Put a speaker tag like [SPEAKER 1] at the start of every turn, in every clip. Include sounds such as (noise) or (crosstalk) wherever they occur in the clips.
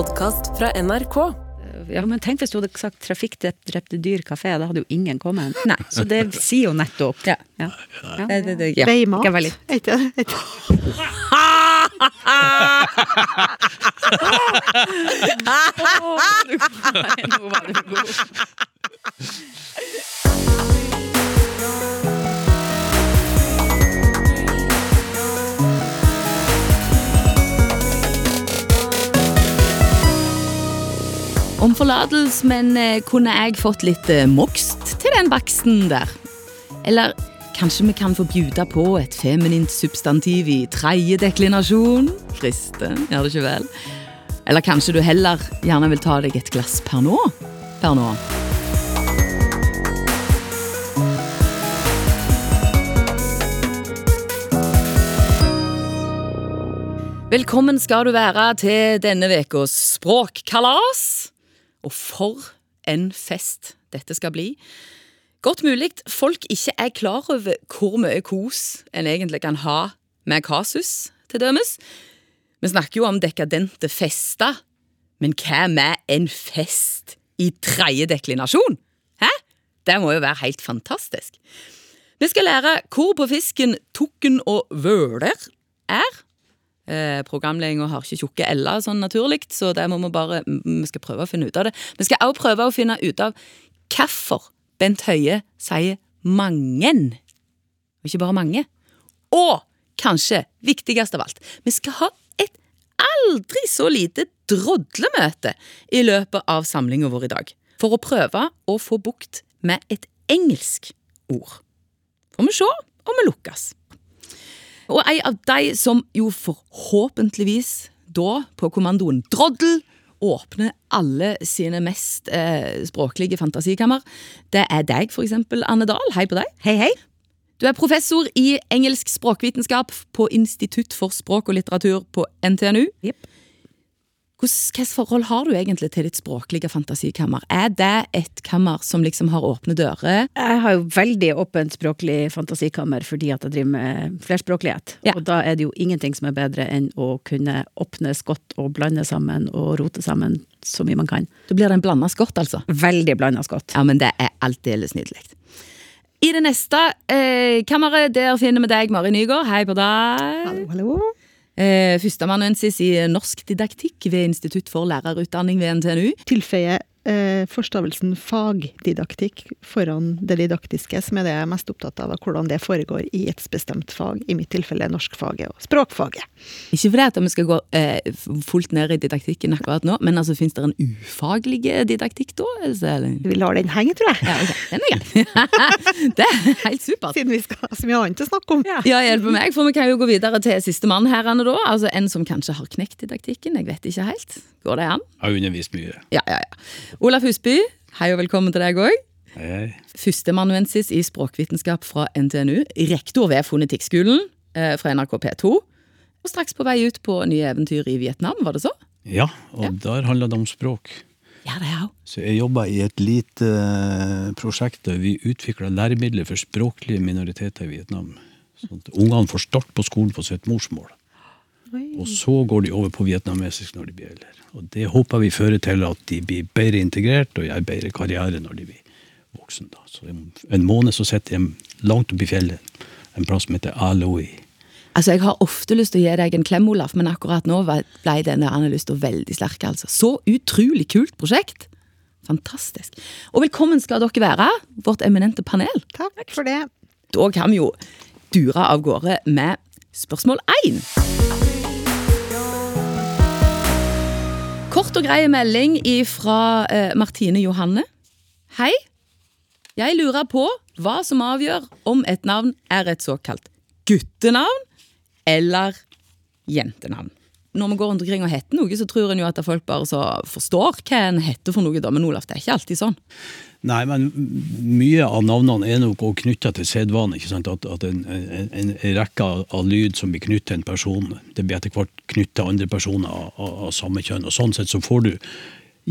[SPEAKER 1] podkast fra NRK.
[SPEAKER 2] Ja, men tenk hvis du hadde sagt 'trafikkdrepte dyr kafé', da hadde jo ingen kommet. Nei, Så det sier jo nettopp. Ja. ja. ja. Det, det, det, ja.
[SPEAKER 3] Veimat.
[SPEAKER 2] Ikke
[SPEAKER 3] det?
[SPEAKER 2] Nå var du god. (laughs) Om forlatelse, men eh, kunne jeg fått litt eh, mokst til den baksten der? Eller kanskje vi kan få bjuda på et feminint substantiv i tredje deklinasjon? Friste, gjør det ikke vel? Eller kanskje du heller gjerne vil ta deg et glass per nå? Per nå. Velkommen skal du være til denne ukas språkkalas. Og for en fest dette skal bli. Godt mulig folk ikke er klar over hvor mye kos en egentlig kan ha med kasus, til dømes. Vi snakker jo om dekadente fester, men hva med en fest i tredje deklinasjon? Hæ? Det må jo være helt fantastisk. Vi skal lære hvor på fisken tukken og vøler er. Eh, Programledinga har ikke tjukke l-er sånn naturlig, så det må vi bare Vi skal prøve å finne ut av det. Vi skal også prøve å finne ut av hvorfor Bent Høie sier mangen, og ikke bare mange. Og kanskje viktigst av alt, vi skal ha et aldri så lite drodlemøte i løpet av samlinga vår i dag. For å prøve å få bukt med et engelsk ord. Får vi se om vi lukkes. Og ei av de som jo forhåpentligvis da, på kommandoen droddel, åpner alle sine mest eh, språklige fantasikammer, det er deg, for eksempel, Anne Dahl. Hei på deg.
[SPEAKER 3] Hei, hei.
[SPEAKER 2] Du er professor i engelsk språkvitenskap på Institutt for språk og litteratur på NTNU.
[SPEAKER 3] Jepp.
[SPEAKER 2] Hvilket forhold har du egentlig til ditt språklige fantasikammer? Er det et kammer som liksom har åpne dører?
[SPEAKER 3] Jeg har jo veldig åpent språklig fantasikammer fordi at jeg driver med flerspråklighet.
[SPEAKER 2] Ja.
[SPEAKER 3] Og da er det jo ingenting som er bedre enn å kunne åpne skott og blande sammen og rote sammen så mye man kan.
[SPEAKER 2] Da blir det en blanda skott, altså.
[SPEAKER 3] Veldig blanda skott.
[SPEAKER 2] Ja, men det er aldeles nydelig. I det neste eh, kammeret der finner vi deg, Mari Nygaard. Hei på deg.
[SPEAKER 3] Hallo, hallo.
[SPEAKER 2] Eh, Førsteamanuensis i norsk didaktikk ved Institutt for lærerutdanning ved NTNU.
[SPEAKER 4] tilføye forstavelsen fagdidaktikk foran det didaktiske, som er det jeg er mest opptatt av, av hvordan det foregår i et bestemt fag, i mitt tilfelle norskfaget og språkfaget.
[SPEAKER 2] Ikke fordi at vi skal gå eh, fullt ned i didaktikken akkurat nå, men altså, fins det en ufaglig didaktikk da? Eller?
[SPEAKER 4] Vi lar den henge, tror jeg,
[SPEAKER 2] Ja, okay. Den er grei. (laughs) det er helt supert.
[SPEAKER 4] siden vi skal ha så mye annet å snakke om.
[SPEAKER 2] Ja, hjelp meg, for vi kan jo gå videre til sistemann her, Anne, da. Altså en som kanskje har knekt didaktikken. Jeg vet ikke helt. Går det an?
[SPEAKER 5] Jeg har undervist mye.
[SPEAKER 2] Ja, ja, ja. Olaf Husby, hei og velkommen til deg òg. Førsteamanuensis i språkvitenskap fra NTNU. Rektor ved Fonetikkskolen eh, fra NRK P2. Og straks på vei ut på nye eventyr i Vietnam, var det så?
[SPEAKER 5] Ja, og
[SPEAKER 2] Ja.
[SPEAKER 5] der handler det om språk.
[SPEAKER 2] Ja, det er jo.
[SPEAKER 5] Så jeg jobba i et lite eh, prosjekt der vi utvikla læremidler for språklige minoriteter i Vietnam. Sånn at ungene får start på skolen på sitt morsmål. Og så går de over på vietnamesisk når de blir eldre. Og det håper vi fører til at de blir bedre integrert og gjør bedre karriere når de blir voksen. Da. Så om en måned så sitter de langt oppe i fjellet, en plass som heter Aloi.
[SPEAKER 2] Altså, Jeg har ofte lyst til å gi deg en klem, Olaf, men akkurat nå ble denne andre veldig sterk. altså. Så utrolig kult prosjekt! Fantastisk. Og velkommen skal dere være, vårt eminente panel.
[SPEAKER 4] Takk for det.
[SPEAKER 2] Da kan vi jo dure av gårde med spørsmål én. Kort og grei melding fra eh, Martine Johanne. Hei. Jeg lurer på hva som avgjør om et navn er et såkalt guttenavn eller jentenavn. Når vi går rundt omkring og heter noe, så tror en jo at folk bare forstår hva en heter for noe, da. men Olaf, det er ikke alltid sånn.
[SPEAKER 5] Nei, men mye av navnene er nok òg knytta til sedvane. ikke sant? At, at en, en, en, rekke av lyd som blir knyttet til en person, det blir etter hvert knyttet til andre personer av, av, av samme kjønn. og Sånn sett så får du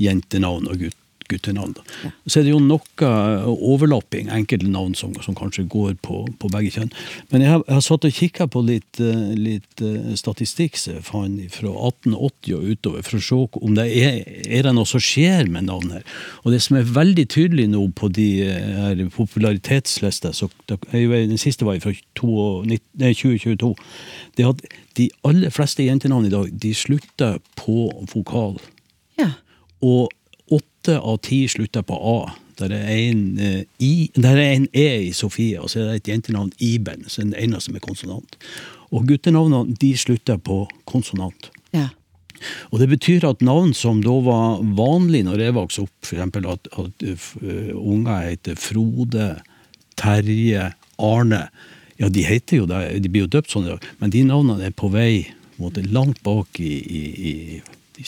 [SPEAKER 5] jentenavn og gutt, guttenavn. Ja. Så er det jo noe overlapping, enkelte navn som, som kanskje går på, på begge kjønn. Men jeg har, jeg har satt og kikka på litt, eh, litt eh, statistikk som jeg fant fra 1880 og utover, for å se om det er, er det noe som skjer med navn her. Og det som er veldig tydelig nå på de eh, her popularitetslistene, den siste var fra 2022, det er at de aller fleste jentenavn i dag de slutter på vokal.
[SPEAKER 2] Ja.
[SPEAKER 5] Og åtte av ti slutter på A. Der er en, eh, I, der er en E i Sofie, og så er det et jentenavn Iben, så er den eneste med konsonant. Og guttenavnene de slutter på konsonant.
[SPEAKER 2] ja.
[SPEAKER 5] Og det betyr at navn som da var vanlig når jeg vokste opp, f.eks. at, at uh, unger heter Frode, Terje, Arne, ja, de heter jo det, de blir jo døpt sånn men de navnene er på vei på en måte, langt bak i, i, i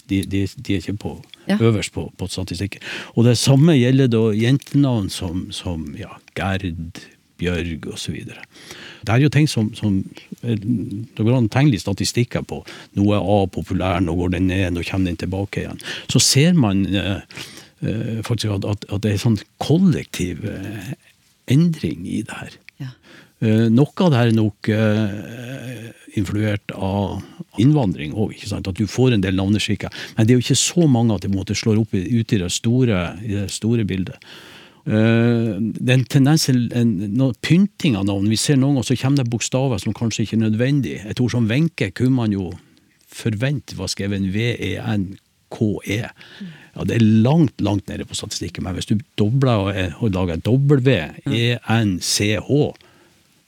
[SPEAKER 5] de, de, de er ikke på,
[SPEAKER 2] Ja.
[SPEAKER 5] øverst på, på statistikken. Og det samme gjelder da jentenavn som, som ja, Gerd, Bjørg osv. Det er jo ting som, som eh, Det går an å tegne litt statistikker på. Nå er A populær, nå går den ned, nå kommer den tilbake igjen. Så ser man eh, eh, faktisk at, at, det er sånn kollektiv eh, endring i det her. Eh, noe av det her er nok eh, influert av innvandring òg, at du får en del navneskikker. Men det er jo ikke så mange at det slår opp ut i det store, i det store bildet. Eh, det er en tendens til pynting av navn. Vi ser noen ganger så kommer det bokstaver som kanskje ikke er nødvendig. Et ord som Wenche kunne man jo forvente var skrevet en V-E-N-K-E. Ja, det er langt, langt nede på statistikken, men hvis du dobler og, og lager W-E-N-C-H,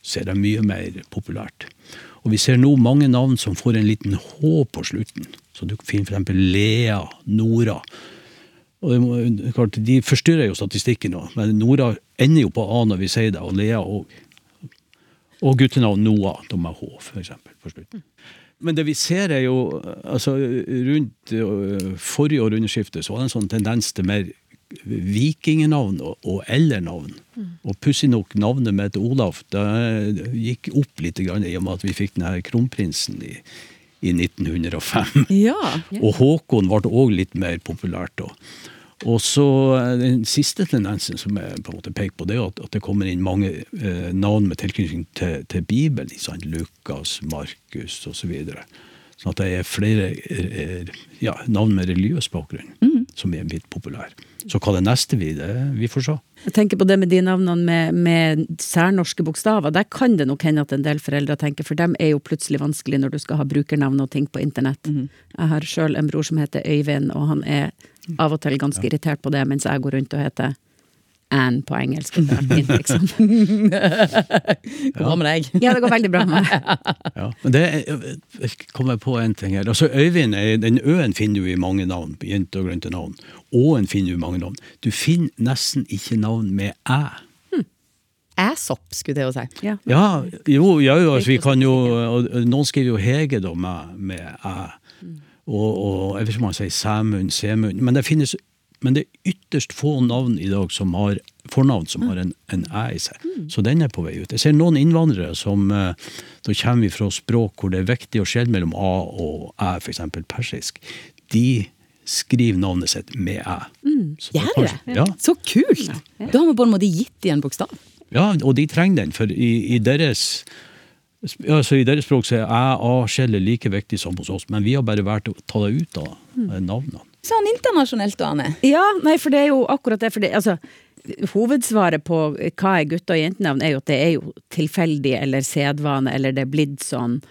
[SPEAKER 5] så er det mye mer populært. Og vi ser nå mange navn som får en liten H på slutten. Så du finner eksempel Lea, Nora. Og det klart, De forstyrrer jo statistikken nå, men Nora ender jo på A når vi sier det, og Lea òg. Og guttenavn Noah, de med H, eksempel, på slutten. Men det vi ser er jo altså Rundt øh, forrige århundreskifte så var det en sånn tendens til mer vikingnavn og, og eldernavn. Og pussig nok, navnet mitt Olaf det gikk opp litt grann, i og med at vi fikk denne kronprinsen i, i 1905.
[SPEAKER 2] Ja.
[SPEAKER 5] Og Håkon ble òg litt mer populært da. Og så eh, Den siste tendensen som jeg på en måte peker på, det er at, at det kommer inn mange eh, navn med tilknytning til, til Bibelen. Liksom? Lukas, Markus osv. Så videre. sånn at det er flere eh, ja, navn med religiøs bakgrunn som er blitt populær. Så hva det neste blir, det vi får se.
[SPEAKER 3] Jeg tenker på det med de navnene med, med særnorske bokstaver. Der kan det nok hende at en del foreldre tenker, for dem er jo plutselig vanskelig når du skal ha brukernavn og ting på internett. Jeg har sjøl en bror som heter Øyvind, og han er av og til ganske irritert på det, mens jeg går rundt og heter Anne på engelsk. Det liksom.
[SPEAKER 2] Går (laughs) bra med deg?
[SPEAKER 3] Ja, det går veldig bra med meg. (laughs)
[SPEAKER 5] Ja, men det er, jeg kommer på en ting her. Altså Øyvind, er- den Ø-en finner du i mange navn, jente og grønte navn. Å-en finner du i mange navn. Du finner nesten ikke navn med æ.
[SPEAKER 2] Æsopp, skulle det jo si.
[SPEAKER 3] Ja.
[SPEAKER 5] Ja, jo, ja, jo altså, vi kan jo Noen skriver jo Hege da med, med æ. Og, og jeg vet ikke om man sier Sæmund, Semund. Men det finnes men det er ytterst få navn i dag som har fornavn som har en, en æ i seg. Så den er på vei ut. Jeg ser noen innvandrere som eh, Da kommer vi fra språk hvor det er viktig å skjelne mellom a og æ, f.eks. persisk. De skriver navnet sitt med æ. Mm.
[SPEAKER 2] Gjør det?
[SPEAKER 5] Ja.
[SPEAKER 2] Så kult! Da har vi på en måte gitt dem en bokstav.
[SPEAKER 5] Ja, og de trenger den, for i, i deres altså I deres språk så er æ-a-skjellet like viktig som hos oss, men vi har bare valgt å ta det ut av eh, navnene.
[SPEAKER 2] Sånn internasjonalt, da, Anne.
[SPEAKER 3] Ja, nei, for det er jo akkurat det. For det, altså, hovedsvaret på hva er gutte- og jentenavn, er jo at det er jo tilfeldig eller sedvane, eller det er blitt sånn.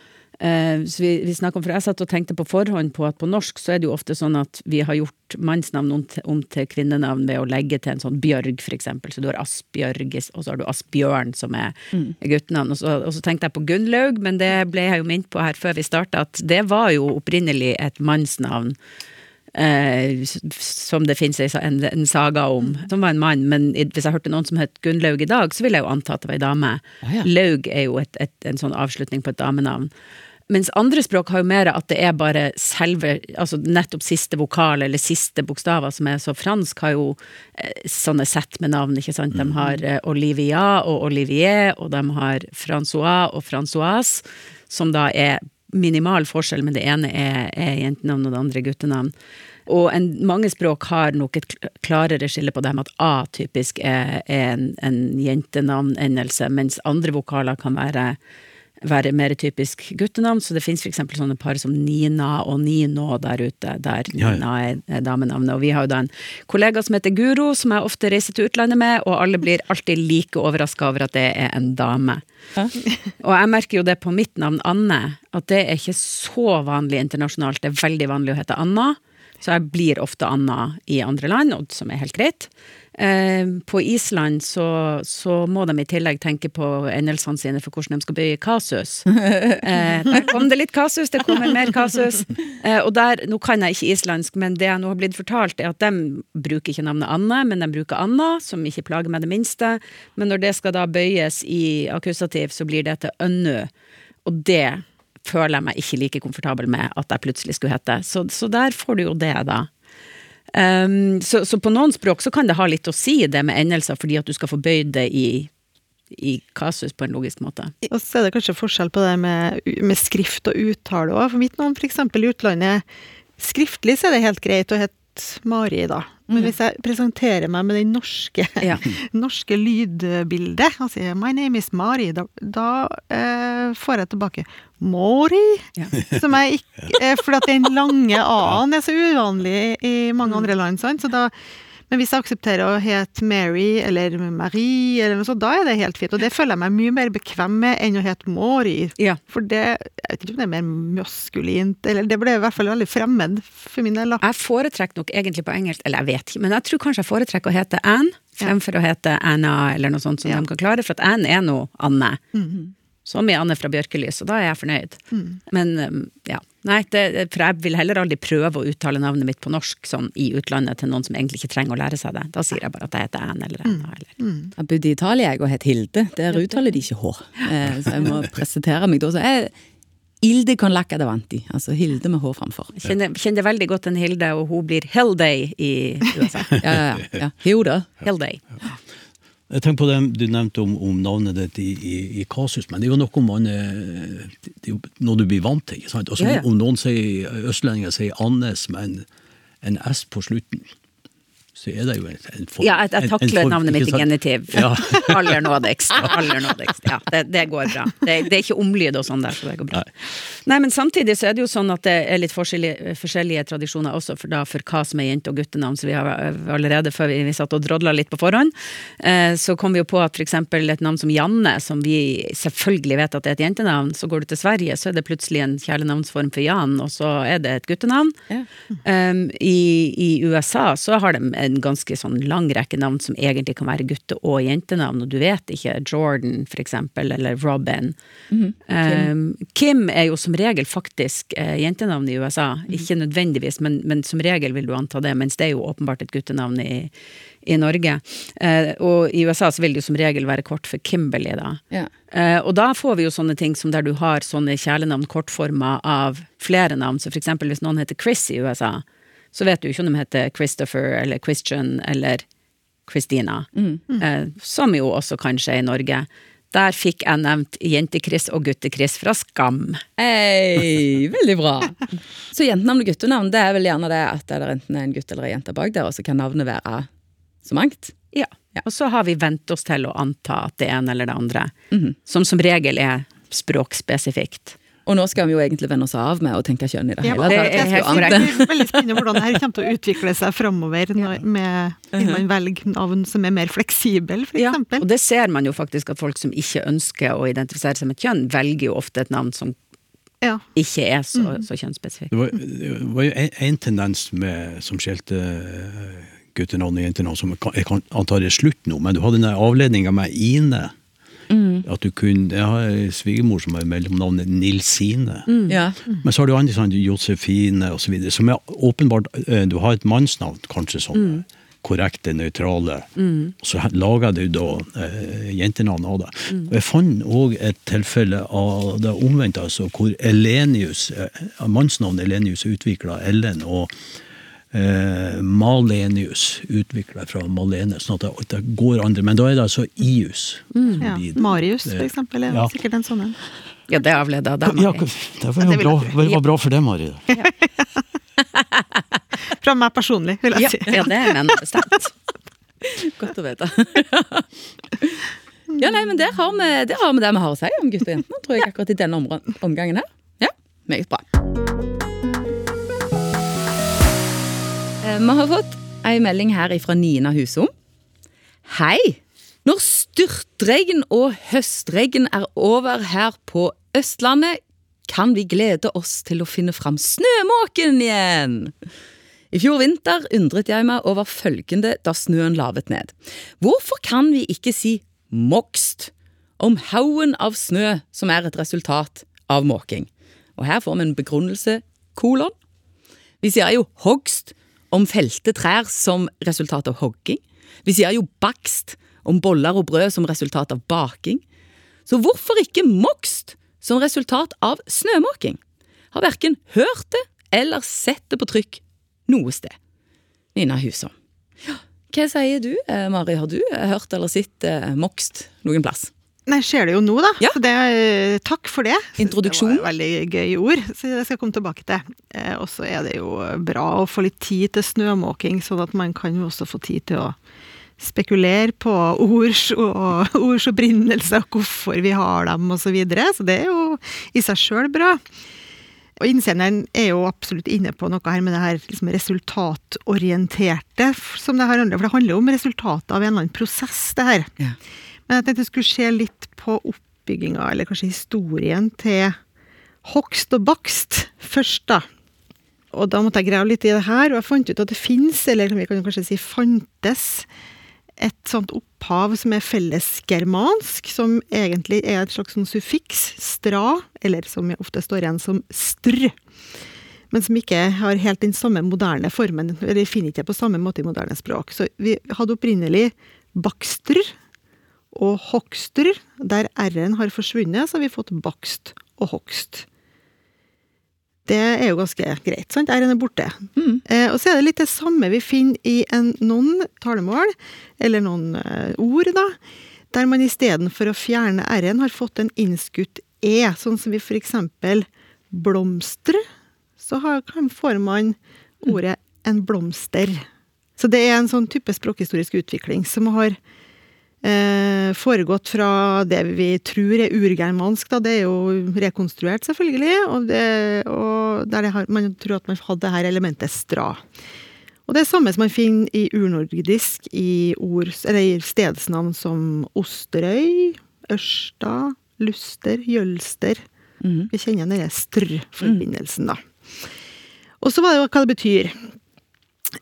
[SPEAKER 3] Uh, så vi, vi om, for Jeg satt og tenkte på forhånd på at på norsk så er det jo ofte sånn at vi har gjort mannsnavn om til, om til kvinnenavn ved å legge til en sånn Bjørg, for eksempel. Så du har Asbjørg, og så har du Asbjørn, som er guttenavn. Og så, og så tenkte jeg på Gunnlaug, men det ble jeg jo minnet på her før vi starta, at det var jo opprinnelig et mannsnavn. Eh, som det finnes en, en saga om, som var en mann. Men hvis jeg hørte noen som het Gunnlaug i dag, så ville jeg jo anta at det var ei dame.
[SPEAKER 2] Ah, ja.
[SPEAKER 3] Laug er jo et, et, en sånn avslutning på et damenavn. Mens andre språk har jo mer at det er bare selve, altså nettopp siste vokal eller siste bokstaver som er så fransk, har jo eh, sånne sett med navn, ikke sant. De har eh, Olivia og Olivier, og de har Francois og Francoise, som da er minimal forskjell, men det ene er, er jentenavn og det andre guttenavn. Og en, mange språk har nok et klarere skille på det med at A typisk er, er en, en jentenavnendelse, mens andre vokaler kan være, være mer typisk guttenavn. Så det finnes f.eks. sånne par som Nina og Nino der ute, der
[SPEAKER 5] Ja, ja.
[SPEAKER 3] Nina er, er damenavnet. Og vi har jo da en kollega som heter Guro, som jeg ofte reiser til utlandet med, og alle blir alltid like overraska over at det er en dame. (laughs) Og jeg merker jo det på mitt navn, Anne, at det er ikke så vanlig internasjonalt. Det er veldig vanlig å hete Anna, så jeg blir ofte Anna i andre land, og som er helt greit. Eh, på Island så, så må de i tillegg tenke på endelsene sine for hvordan de skal bøye kasus. (laughs) Eh, der kom det litt kasus, det kommer mer kasus. Eh, og der, nå kan jeg ikke islandsk, men det jeg nå har blitt fortalt, er at de bruker ikke navnet Anne, men de bruker Anna, som ikke plager meg det minste. Men når det skal da bøyes i akkusativ, så blir det til Ønnu. Og det føler jeg meg ikke like komfortabel med at jeg plutselig skulle hete. Så, så der får du jo det, da. Um, så, så på noen språk så kan det ha litt å si, det med endelser, fordi at du skal få bøyd det i, i kasus på en logisk måte.
[SPEAKER 4] Og så er det kanskje forskjell på det med, med skrift og uttale òg. For mitt navn f.eks. i utlandet, skriftlig så er det helt greit å hete Mari, da. Men hvis jeg presenterer meg med det norske, (laughs)
[SPEAKER 3] Ja. (laughs)
[SPEAKER 4] norske lydbildet og sier 'My name is Mari', da, da eh, får jeg tilbake 'Mori'.
[SPEAKER 3] Ja. (laughs)
[SPEAKER 4] Som jeg ikke eh, For at den lange a-en er så uvanlig i mange andre land, sant. Så da men hvis jeg aksepterer å hete Mary eller Marie, eller noe sånt, da er det helt fint. Og det føler jeg meg mye mer bekvem med enn å hete Mori.
[SPEAKER 3] Ja.
[SPEAKER 4] For det Jeg vet ikke om det er mer maskulint, eller det ble i hvert fall veldig fremmed for min del, da.
[SPEAKER 3] Jeg foretrekker nok egentlig på engelsk, eller jeg vet ikke, men jeg tror kanskje jeg foretrekker å hete Anne fremfor å hete Anna eller noe sånt som
[SPEAKER 4] Ja.
[SPEAKER 3] de kan klare, for at Anne er nå Anne. Som i Anne fra Bjørkelys, og da er jeg fornøyd. Men um, ja, nei, det, for jeg vil heller aldri prøve å uttale navnet mitt på norsk sånn i utlandet til noen som egentlig ikke trenger å lære seg det. Da sier jeg bare at jeg heter Anne eller Anna. Eller.
[SPEAKER 2] Jeg bodde i Italia jeg, og het Hilde. Der uttaler de ikke H. Eh, så jeg må presentere meg da. Så jeg Ilde con lacca davanti. Altså Hilde med H framfor.
[SPEAKER 3] Jeg kjenner, kjenner veldig godt en Hilde, og hun blir Hilde i (laughs) USA.
[SPEAKER 2] Ja, ja, ja. ja. Jo da.
[SPEAKER 3] Hilday.
[SPEAKER 5] Jeg tenker på det du nevnte om, om navnet ditt i, i, i kasus, men det er jo noe man er, det er jo noe du blir vant til. ikke sant? Altså,
[SPEAKER 3] Ja, ja.
[SPEAKER 5] Om noen sier, østlendinger sier Andes med en, en S på slutten, så er det jo en, en form
[SPEAKER 3] Ja, jeg, jeg takler
[SPEAKER 5] form,
[SPEAKER 3] navnet mitt i genitiv.
[SPEAKER 5] Ja. (laughs)
[SPEAKER 3] Aller nådigst. (laughs) Aller nådigst. Ja, det, det går bra. Det, det er ikke omlyd og sånn der, så det går bra. Nei, men samtidig så er det jo sånn at det er litt forskjellige, forskjellige tradisjoner også for, da, for hva som er jente- og guttenavn. Så vi har eh, allerede før vi, vi satt og drodla litt på forhånd, eh, så kom vi jo på at eksempel et navn som Janne, som vi selvfølgelig vet at det er et jentenavn, så går du til Sverige, så er det plutselig en kjælenavnsform for Jan, og så er det et guttenavn.
[SPEAKER 2] Ja.
[SPEAKER 3] Um, i, I USA så har de en ganske sånn lang rekke navn som egentlig kan være gutte- og jentenavn, og du vet ikke Jordan for eksempel, eller Robin. Um, Kim er jo som regel faktisk uh, jentenavn i USA, ikke nødvendigvis, men, men som regel vil du anta det, mens det er jo åpenbart et guttenavn i, i Norge. Uh, og i USA så vil det jo som regel være kort for Kimberley, da.
[SPEAKER 2] Ja.
[SPEAKER 3] Uh, og da får vi jo sånne ting som der du har sånne kjælenavn kortforma av flere navn. Så for eksempel hvis noen heter Chris i USA, så vet du ikke om de heter Christopher eller Christian eller Christina. Eh, som jo også kanskje er i Norge. Der fikk jeg nevnt Jente-Chris og Gutte-Chris fra Skam.
[SPEAKER 2] Hey, (laughs) veldig bra. Så jentenavn og guttenavn, det er vel gjerne det at det er enten en gutt eller en jente bak der, og så kan navnet være så mangt.
[SPEAKER 3] Ja. Og så har vi vent oss til å anta at det ene eller det andre, som som regel er språkspesifikt.
[SPEAKER 2] Og nå skal vi jo egentlig vende oss av med å tenke kjønn i det
[SPEAKER 4] Ja,
[SPEAKER 2] hele
[SPEAKER 3] det
[SPEAKER 2] tatt.
[SPEAKER 3] er korrekt.
[SPEAKER 2] Ante.
[SPEAKER 4] Det er veldig spennende hvordan det her kommer til å utvikle seg framover, når- med når man velger navn som er mer fleksibel, for
[SPEAKER 3] Ja, og det ser man jo faktisk at folk som ikke ønsker å identifisere seg med et kjønn, velger jo ofte et navn som
[SPEAKER 4] Ja.
[SPEAKER 3] ikke er så, så kjønnsspesifikt.
[SPEAKER 5] Det var, det var jo en, en tendens med, som skjelte eh, guttenavn og jentenavn, som jeg kan- jeg antar er slutt nå, men du hadde den avledninga med Ine. At du kunne, Jeg har svigermor som har mellomnavnet Nilsine.
[SPEAKER 2] Ja.
[SPEAKER 5] Men så har du andre sånn Josefine osv. Som er åpenbart eh, Du har et mannsnavn, kanskje sånn korrekte, nøytrale. Og så lager du da eh, jentenavn av det. Og jeg fant òg et tilfelle av det omvendte, altså hvor Elenius, eh, mannsnavnet Elenius er utvikla Ellen, og eh, Malenius utvikla fra Malene. sånn at det, at det går andre. Men da er det altså Ius. Mm.
[SPEAKER 4] ja. Marius, for eksempel, er
[SPEAKER 5] Ja.
[SPEAKER 4] sikkert en sånn en.
[SPEAKER 3] Ja, det avleda deg,
[SPEAKER 5] Ja,
[SPEAKER 3] Mari.
[SPEAKER 5] det var
[SPEAKER 4] Ja,
[SPEAKER 5] jo
[SPEAKER 4] det vil
[SPEAKER 5] bra, det var bra for deg, Mari. (laughs)
[SPEAKER 4] Fra meg personlig, vil jeg
[SPEAKER 3] Ja,
[SPEAKER 4] si.
[SPEAKER 3] ja, det mener jeg bestemt. (laughs)
[SPEAKER 2] Godt å vite. ja, nei, men der har, vi, der har vi det vi har å si om gutter og jenter, tror jeg, akkurat i denne omgangen her. Ja, meget bra. Eh, Vi har fått ei melding her fra Nina Husom. Hei! Når styrtregn og høstregn er over her på Østlandet, kan vi glede oss til å finne fram snømåken igjen. I fjor vinter undret jeg meg over følgende da snøen lavet ned. Hvorfor kan vi ikke si mokst om haugen av snø som er et resultat av måking? Og her får vi en begrunnelse, kolon. Vi sier jo hogst om felte trær som resultat av hogging. Vi sier jo bakst om boller og brød som resultat av baking. Så hvorfor ikke mokst som resultat av snømåking? Har verken hørt det eller sett det på trykk noe sted. Nina Husom. Hva sier du, eh, Mari? Har du eh, hørt eller sett eh, mokst noen plass?
[SPEAKER 4] Nei, skjer det jo nå, da.
[SPEAKER 2] Ja.
[SPEAKER 4] Så det, eh, takk for det.
[SPEAKER 2] Introduksjon.
[SPEAKER 4] Det var veldig gøy ord, så det skal jeg komme tilbake til. Eh, og så er det jo bra å få litt tid til snømåking, sånn at man kan jo også få tid til å spekulere på ords og (laughs) ords opprinnelse, og hvorfor vi har dem, osv. Så, videre. så det er jo i seg sjøl bra. Og Innsenderen er jo absolutt inne på noe her med det her liksom resultatorienterte, som det her handler om. For det handler jo om resultatet av en eller annen prosess, det her.
[SPEAKER 2] Ja.
[SPEAKER 4] Men jeg tenkte jeg skulle se litt på oppbygginga, eller kanskje historien til hogst og bakst først, da. Og da måtte jeg grave litt i det her, og jeg fant ut at det fins, eller vi kan kanskje si fantes, et sånt opphav som er fellesgermansk, som egentlig er et slags sånn suffiks, stra, eller som ofte står igjen som str, men som ikke har helt den samme moderne formen, eller finner ikke på samme måte i moderne språk. Så vi hadde opprinnelig bakstr og hogster. Der r-en har forsvunnet, så har vi fått bakst og hogst. Det er jo ganske greit, sant? R-en er borte. Eh, og så er det litt det samme vi finner i en, noen talemål, eller noen eh, ord, da, der man istedenfor å fjerne r-en har fått en innskutt e, sånn som vi for eksempel blomster, så har, kan, får man ordet en blomster. Så det er en sånn type språkhistorisk utvikling som har eh, foregått fra det vi tror er urgermansk, da. Det er jo rekonstruert, selvfølgelig, og, det, og der det har, man tror at man hadde det her elementet stra. Og det er samme som man finner i urnordisk i, ord, eller i stedsnavn som Osterøy, Ørsta, Luster, Jølster. Vi kjenner den str-forbindelsen, da. Og så hva det betyr.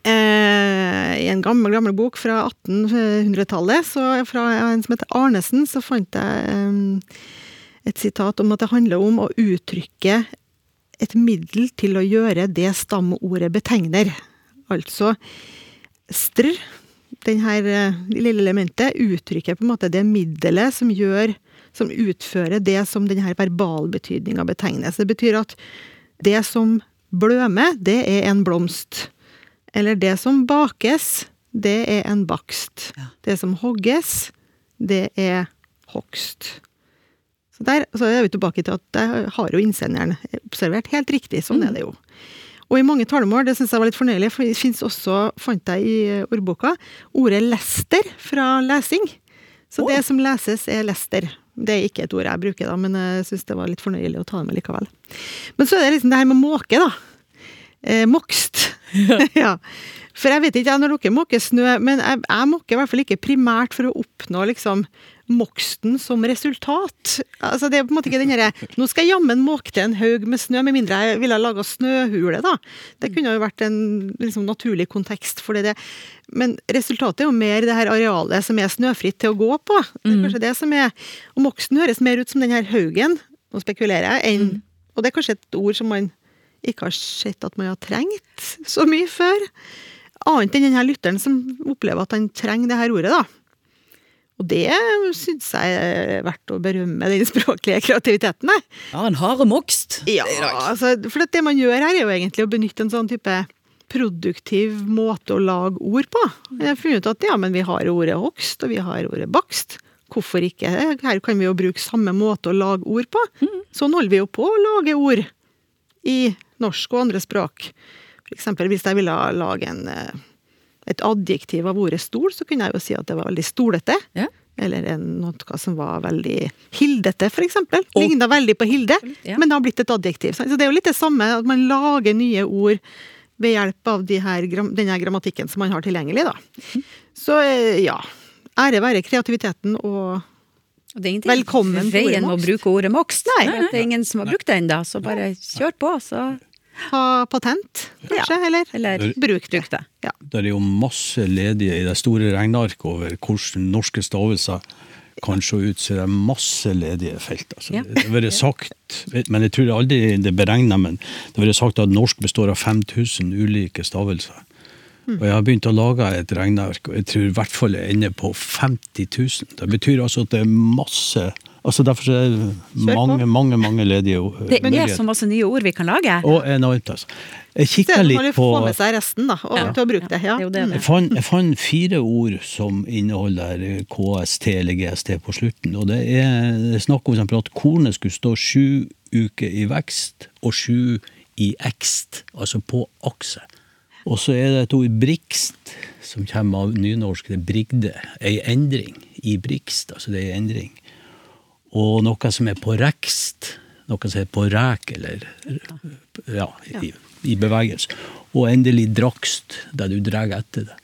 [SPEAKER 4] Eh, I en gammel gammel bok fra 1800-tallet, fra en som heter Arnesen, så fant jeg eh, et sitat om at det handler om å uttrykke et middel til å gjøre det stamordet betegner. Altså str, denne eh, lille elementet, uttrykker på en måte det middelet som gjør som utfører det som denne verbalbetydninga betegner. Så det betyr at det som blømer, det er en blomst. Eller det som bakes, det er en bakst.
[SPEAKER 2] Ja.
[SPEAKER 4] Det som hogges, det er hogst. Så der så er vi tilbake til at det har jo innsenderen observert helt riktig. Sånn er det jo. Og i mange talemål, det syns jeg var litt fornøyelig, for det fins også, fant jeg i ordboka, ordet lester fra lesing. Så det som leses, er lester. Det er ikke et ord jeg bruker, da, men jeg syns det var litt fornøyelig å ta det med likevel. Men så er det liksom det her med måke, da. Eh, mokst. (laughs) ja. For jeg vet ikke jeg når dere måker snø, men jeg, jeg måker i hvert fall ikke primært for å oppnå liksom moksten som resultat. Altså Det er på en måte ikke den derre Nå skal jeg jammen måke til en haug med snø, med mindre jeg ville ha laga snøhule, da. Det kunne jo vært en liksom, naturlig kontekst for det. Men resultatet er jo mer det her arealet som er snøfritt til å gå på. Det er kanskje det som er Og moksten høres mer ut som den her haugen, nå spekulerer jeg, enn Og det er kanskje et ord som man ikke har sett at man har trengt så mye før. Annet enn den her lytteren som opplever at han trenger det her ordet, da. Og det syns jeg er verdt å berømme den språklige kreativiteten. Jeg.
[SPEAKER 2] Ja, en hard mokst
[SPEAKER 4] Ja,
[SPEAKER 2] i dag.
[SPEAKER 4] altså, for det man gjør her, er jo egentlig å benytte en sånn type produktiv måte å lage ord på. Jeg har funnet ut at ja, men vi har ordet hogst, og vi har ordet bakst. hvorfor ikke? Her kan vi jo bruke samme måte å lage ord på. Sånn holder vi jo på å lage ord i norsk og andre språk. For eksempel hvis jeg ville lage en, eh, et adjektiv av ordet stol, så kunne jeg jo si at det var veldig stolete.
[SPEAKER 2] Ja.
[SPEAKER 4] Eller en, noe som var veldig hildete, for eksempel. Ligna veldig på Hilde,
[SPEAKER 3] Ja.
[SPEAKER 4] men har blitt et adjektiv. Så det er jo litt det samme, at man lager nye ord ved hjelp av de her, denne grammatikken som man har tilgjengelig, da. Så eh, ja. Ære være kreativiteten og
[SPEAKER 3] Og det er ingenting
[SPEAKER 4] Velkommen til
[SPEAKER 3] veien med å bruke ordet mokst.
[SPEAKER 4] Nei.
[SPEAKER 3] Det er ingen som har brukt det ennå, så bare kjør på, så
[SPEAKER 4] ha patent, kanskje, eller
[SPEAKER 3] Eller
[SPEAKER 4] bruk det.
[SPEAKER 3] bruk det.
[SPEAKER 4] Ja.
[SPEAKER 5] Det er jo masse ledige i det store regnearket over hvordan norske stavelser kan se ut, så det er masse ledige felt. Altså.
[SPEAKER 3] Ja.
[SPEAKER 5] Det har vært sagt, men jeg tror aldri det er beregna, men det har vært sagt at norsk består av 5000 ulike stavelser. Og jeg har begynt å lage et regneark, og jeg tror i hvert fall jeg ender på 50 000. Det betyr altså at det er masse altså Derfor er det mange, mange mange ledige ord-
[SPEAKER 3] Det er så masse nye ord vi kan lage.
[SPEAKER 5] Og enormt, altså. Jeg
[SPEAKER 4] Så
[SPEAKER 5] kikka
[SPEAKER 4] på...
[SPEAKER 5] litt
[SPEAKER 4] må du
[SPEAKER 5] på
[SPEAKER 4] få med seg resten, da, og,
[SPEAKER 3] Ja.
[SPEAKER 4] til å bruke det. Ja.
[SPEAKER 3] Det det
[SPEAKER 5] Jeg fant, jeg fant fire ord som inneholder KST eller GST på slutten. og Det er snakk om eksempel at kornet skulle stå sju uker i vekst og sju i ekst, altså på akse. Og så er det et ord brikst, som kommer av nynorsk, det er brigde. Ei endring i brikst, altså det er ei endring. Og noe som er på rekst, noe som er på rek, eller ja, i, i bevegelse. Og endelig drakst, der du drar etter det.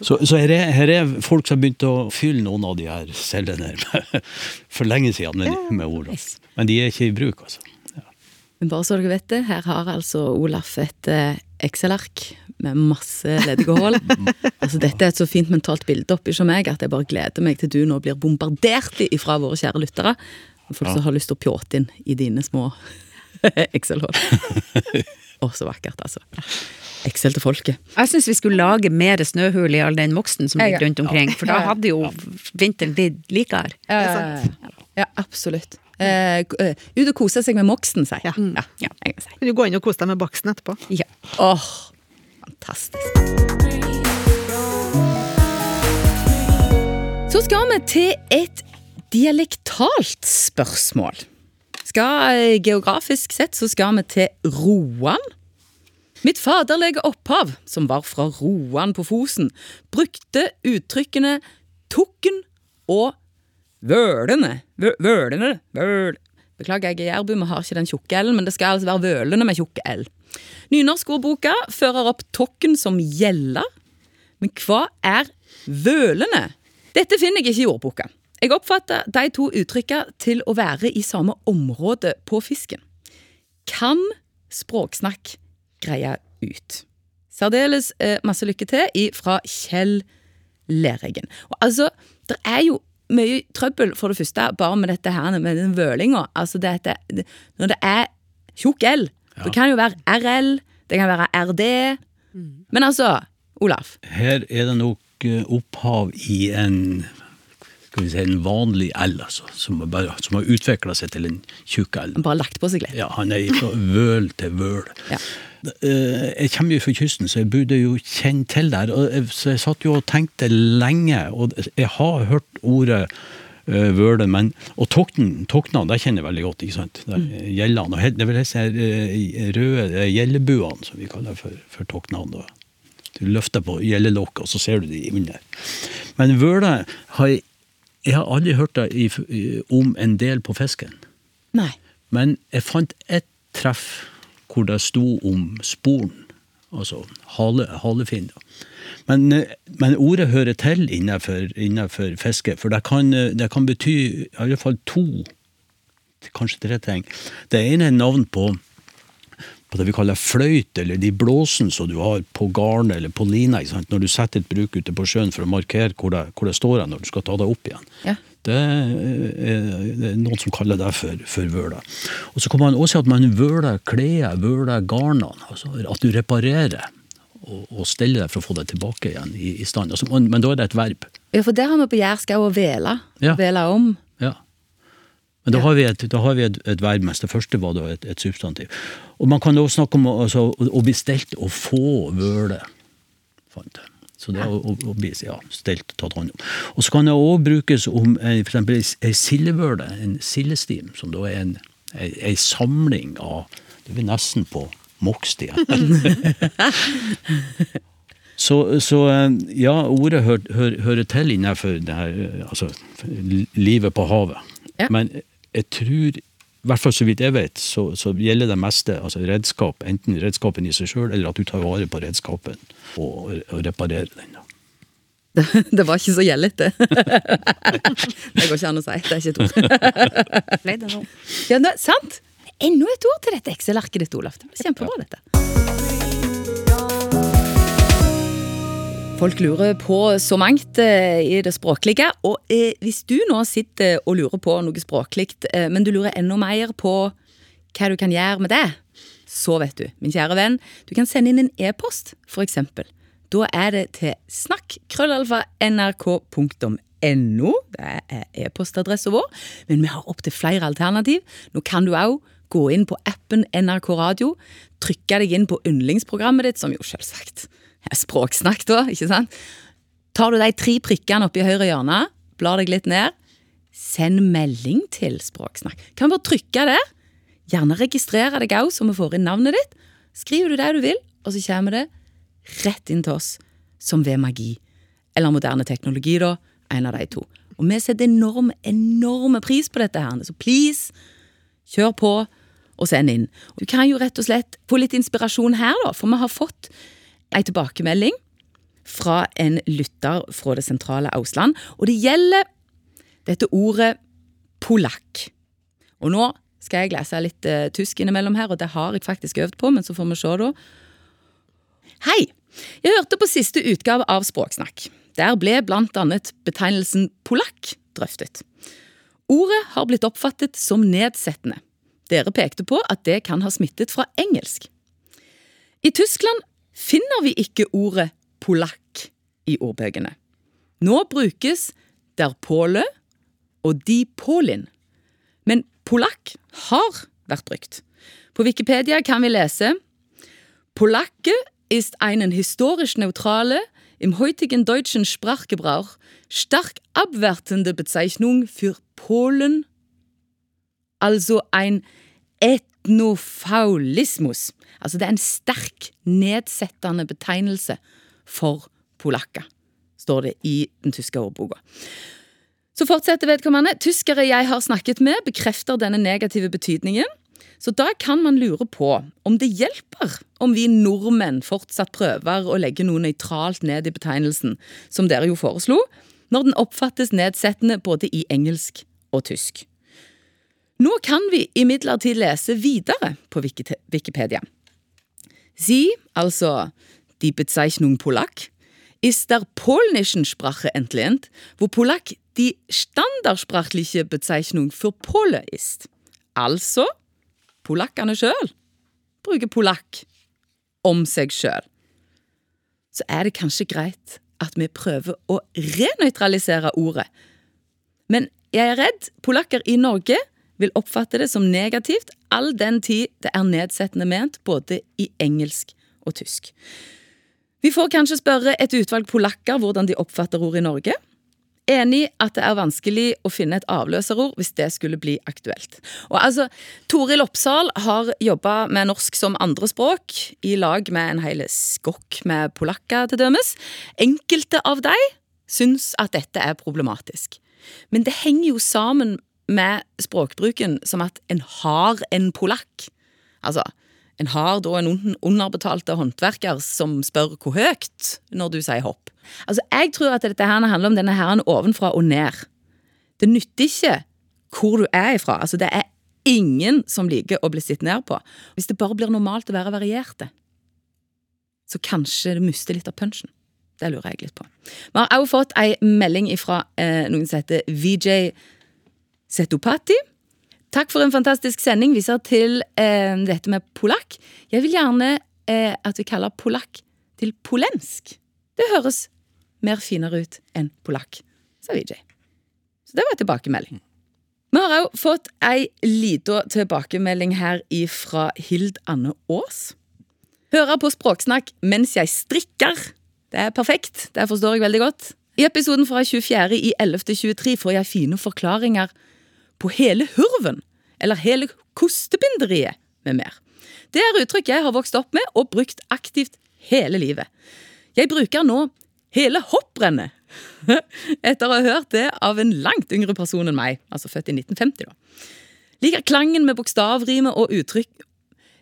[SPEAKER 5] Så, så her, er, her er folk som har begynt å fylle noen av de her cellene her (laughs) for lenge siden med, med ordene. Men de er ikke i bruk, altså.
[SPEAKER 2] Men bare så dere vet det, her har altså Olaf et eh, Excel-ark med masse ledige hull. (laughs) altså, dette er et så fint mentalt bilde oppi som meg at jeg bare gleder meg til du nå blir bombardert ifra våre kjære lyttere. Folk som har lyst til å pjåte inn i dine små (laughs) Excel-hull. (laughs) Å, så vakkert, altså. Excel til folket.
[SPEAKER 3] Jeg syns vi skulle lage mer snøhull i all den moksen som ligger rundt omkring, for da hadde jo vinteren blitt likere.
[SPEAKER 2] Ja, ja, ja, absolutt. Eh, eh, ut og kose seg med moksen, sier
[SPEAKER 4] Ja.
[SPEAKER 2] jeg. Ja, ja, jeg si.
[SPEAKER 4] Kan du gå inn og kose deg med baksten etterpå?
[SPEAKER 3] Ja.
[SPEAKER 2] Åh, fantastisk. Så skal vi til et dialektalt spørsmål. Skal, eh, geografisk sett så skal vi til Roan. Mitt faderlige opphav, som var fra Roan på Fosen, brukte uttrykkene tukken og vølene. Vø- Vølene, vøl... Beklager, jeg er jærbu, vi har ikke den tjukke L-en, men det skal altså være vølene med tjukke L. Nynorskordboka fører opp tokken som gjella, men hva er vølene? Dette finner jeg ikke i ordboka. Jeg oppfatter de to uttrykka til å være i samme område på fisken. Kan språksnakk greie ut? Særdeles eh, masse lykke til fra Kjell Leregen. Og altså, det er jo mye trøbbel for det første bare med dette her med den vølinga. Altså dette, det, når det er tjukk L, det kan jo være RL, det kan være RD. Men altså, Olaf.
[SPEAKER 5] Her er det nok eh, opphav i en skal vi si, en vanlig L, altså, som, bare, som har utvikla seg til en tjukk L.
[SPEAKER 2] Bare lagt på seg litt.
[SPEAKER 5] Ja, han er fra vøl til vøl.
[SPEAKER 2] Ja.
[SPEAKER 5] Eh, Jeg kommer jo fra kysten, så jeg burde jo kjenne til det her. Så jeg satt jo og tenkte lenge, og jeg har hørt ordet uh, vøle, men Og tokten, tokna, det kjenner jeg veldig godt, ikke sant. Er Gjellene. Og det vil si eh, røde gjellebuene, som vi kaller for, for toknene. Du løfter på gjellelokket, og så ser du de under. Men vøle har jeg, jeg har aldri hørt om en del på fisken.
[SPEAKER 2] Nei.
[SPEAKER 5] Men jeg fant ett treff hvor det sto om sporen, altså hale, halefinn. Men, men ordet hører til innenfor, innenfor fiske, for det kan, det kan bety i alle fall to, kanskje tre ting. Det ene er navn på, på det vi kaller fløyt, eller de blåsene som du har på garnet eller på lina. Når du setter et bruk ute på sjøen for å markere hvor det, hvor det står når du skal ta det opp igjen.
[SPEAKER 2] Ja.
[SPEAKER 5] Det er, det er noen som kaller det for, for vøla. Og så kan man også si at man vøler klær, vøler garnene. Altså at du reparerer og, og steller deg for å få det tilbake igjen i, i stand. Altså, men, men da er det et verb.
[SPEAKER 2] Ja, for det har vi på jærsk òg å vele.
[SPEAKER 5] Ja.
[SPEAKER 2] Vele om.
[SPEAKER 5] Men da har vi et, har vi et, et verb, mens det første var da et, et substantiv. Og man kan også snakke om altså, å, bli stelt og få vøle. Fant jeg. Så det er å, å, å bli ja, stelt tatt hånd om. Og så kan det òg brukes om f.eks. ei sildevøle, en sildestim, som da er en, ei, ei samling av Det er nesten på Mokkstien. (laughs) så, så eh, ja, ordet hører, hører, hører til innenfor det her, eh, altså livet på havet.
[SPEAKER 2] Ja.
[SPEAKER 5] Men jeg tror i hvert fall så vidt jeg vet, så, så gjelder det meste altså redskap, enten redskapen i seg sjøl, eller at du tar vare på redskapen og, og reparerer den. da.
[SPEAKER 2] Det, det var ikke så gjellete. (laughs) det går ikke an å si. Det er ikke et ord.
[SPEAKER 3] Ble det?
[SPEAKER 2] Ja, nå, sant? Enda et ord til dette Excel-arket ditt, Olaf. Det var kjempebra, dette. Folk lurer på så mangt eh, i det språklige, og eh, hvis du nå sitter og lurer på noe språklig, eh, men du lurer enda mer på hva du kan gjøre med det, så vet du, min kjære venn, du kan sende inn en e-post, eksempel. Da er det til snakk.krøllalfa.nrk.no. Det er e-postadressen vår, men vi har opptil flere alternativ. Nå kan du òg gå inn på appen NRK Radio, trykke deg inn på yndlingsprogrammet ditt, som jo selvsagt (laughs) språksnakk, da, ikke sant? Tar du de tre prikkene oppi høyre hjørne, blar deg litt ned, send melding til Språksnakk. Kan bare trykke der. Gjerne registrere deg òg, så vi får inn navnet ditt. Skriver du det du vil, og så kommer det rett inn til oss som ved magi. Eller moderne teknologi, da. En av de to. Og vi setter enorm, enorme pris på dette her, så please, kjør på og send inn. Du kan jo rett og slett få litt inspirasjon her, da, for vi har fått ei tilbakemelding fra en lytter fra det sentrale Ausland, og det gjelder dette ordet polakk. Og nå skal jeg lese litt uh, tysk innimellom her, og det har jeg faktisk øvd på, men så får vi se, da. Hei! Jeg hørte på siste utgave av Språksnakk. Der ble blant annet betegnelsen polakk drøftet. Ordet har blitt oppfattet som nedsettende. Dere pekte på at det kan ha smittet fra engelsk. I Tyskland finner vi ikke ordet polakk i ordbøkene. Nå brukes der påle og de polin, men polakk har vært brukt. På Wikipedia kan vi lese Polacke ist einen historisch neutrale, im heutigen deutschen Sprachgebrauch stark abwertende Bezeichnung für Polen, altså ein etnofaulismus. Altså det er en sterk, nedsettende betegnelse for polakker, står det i den tyske ordboka. Så fortsetter vedkommende. Tyskere jeg har snakket med, bekrefter denne negative betydningen. Så da kan man lure på om det hjelper om vi nordmenn fortsatt prøver å legge noe nøytralt ned i betegnelsen, som dere jo foreslo, når den oppfattes nedsettende både i engelsk og tysk. Nå kan vi imidlertid lese videre på Wikipedia. Sie, altså die Bezeichnung Polak, ist der polnischen Sprache entlehnt, wo Polak die standardsprachliche Bezeichnung für Pole ist. Altså, polakkene sjøl bruker polakk om seg sjøl. Så er det kanskje greit at vi prøver å renøytralisere ordet. Men jeg er redd polakker i Norge vil oppfatte det som negativt all den tid det er nedsettende ment både i engelsk og tysk. Vi får kanskje spørre et utvalg polakker hvordan de oppfatter ord i Norge. Enig at det er vanskelig å finne et avløserord hvis det skulle bli aktuelt. Og altså, Toril Oppsal har jobba med norsk som andrespråk, i lag med en hel skokk med polakker, til dømes. Enkelte av de syns at dette er problematisk. Men det henger jo sammen med språkbruken som at en har en polakk. Altså, en har da en underbetalte håndverker som spør hvor høyt når du sier hopp. Altså, Jeg tror at dette her handler om denne herren ovenfra og ned. Det nytter ikke hvor du er ifra. Altså, det er ingen som liker å bli sett ned på. Hvis det bare blir normalt å være varierte, så kanskje det mister litt av punchen. Det lurer jeg litt på. Vi har også fått ei melding fra eh, noen som heter VJ Setopati. Takk for en fantastisk sending. Vi ser til eh, dette med polakk. Jeg vil gjerne eh, at vi kaller polakk til polensk. Det høres mer finere ut enn polakk, sa VJ. Så det var en tilbakemelding. Vi har òg fått ei lita tilbakemelding her ifra Hild Anne Aas. Hører på Språksnakk mens jeg strikker. Det er perfekt. Det forstår jeg veldig godt. I episoden fra 24. i 11.23 får jeg fine forklaringer på hele hurven, eller hele kostebinderiet, med mer. Det er uttrykk jeg har vokst opp med og brukt aktivt hele livet. Jeg bruker nå hele hopprennet, (laughs) etter å ha hørt det av en langt yngre person enn meg, altså født i 1950, da. Liker klangen med bokstavrime og uttrykk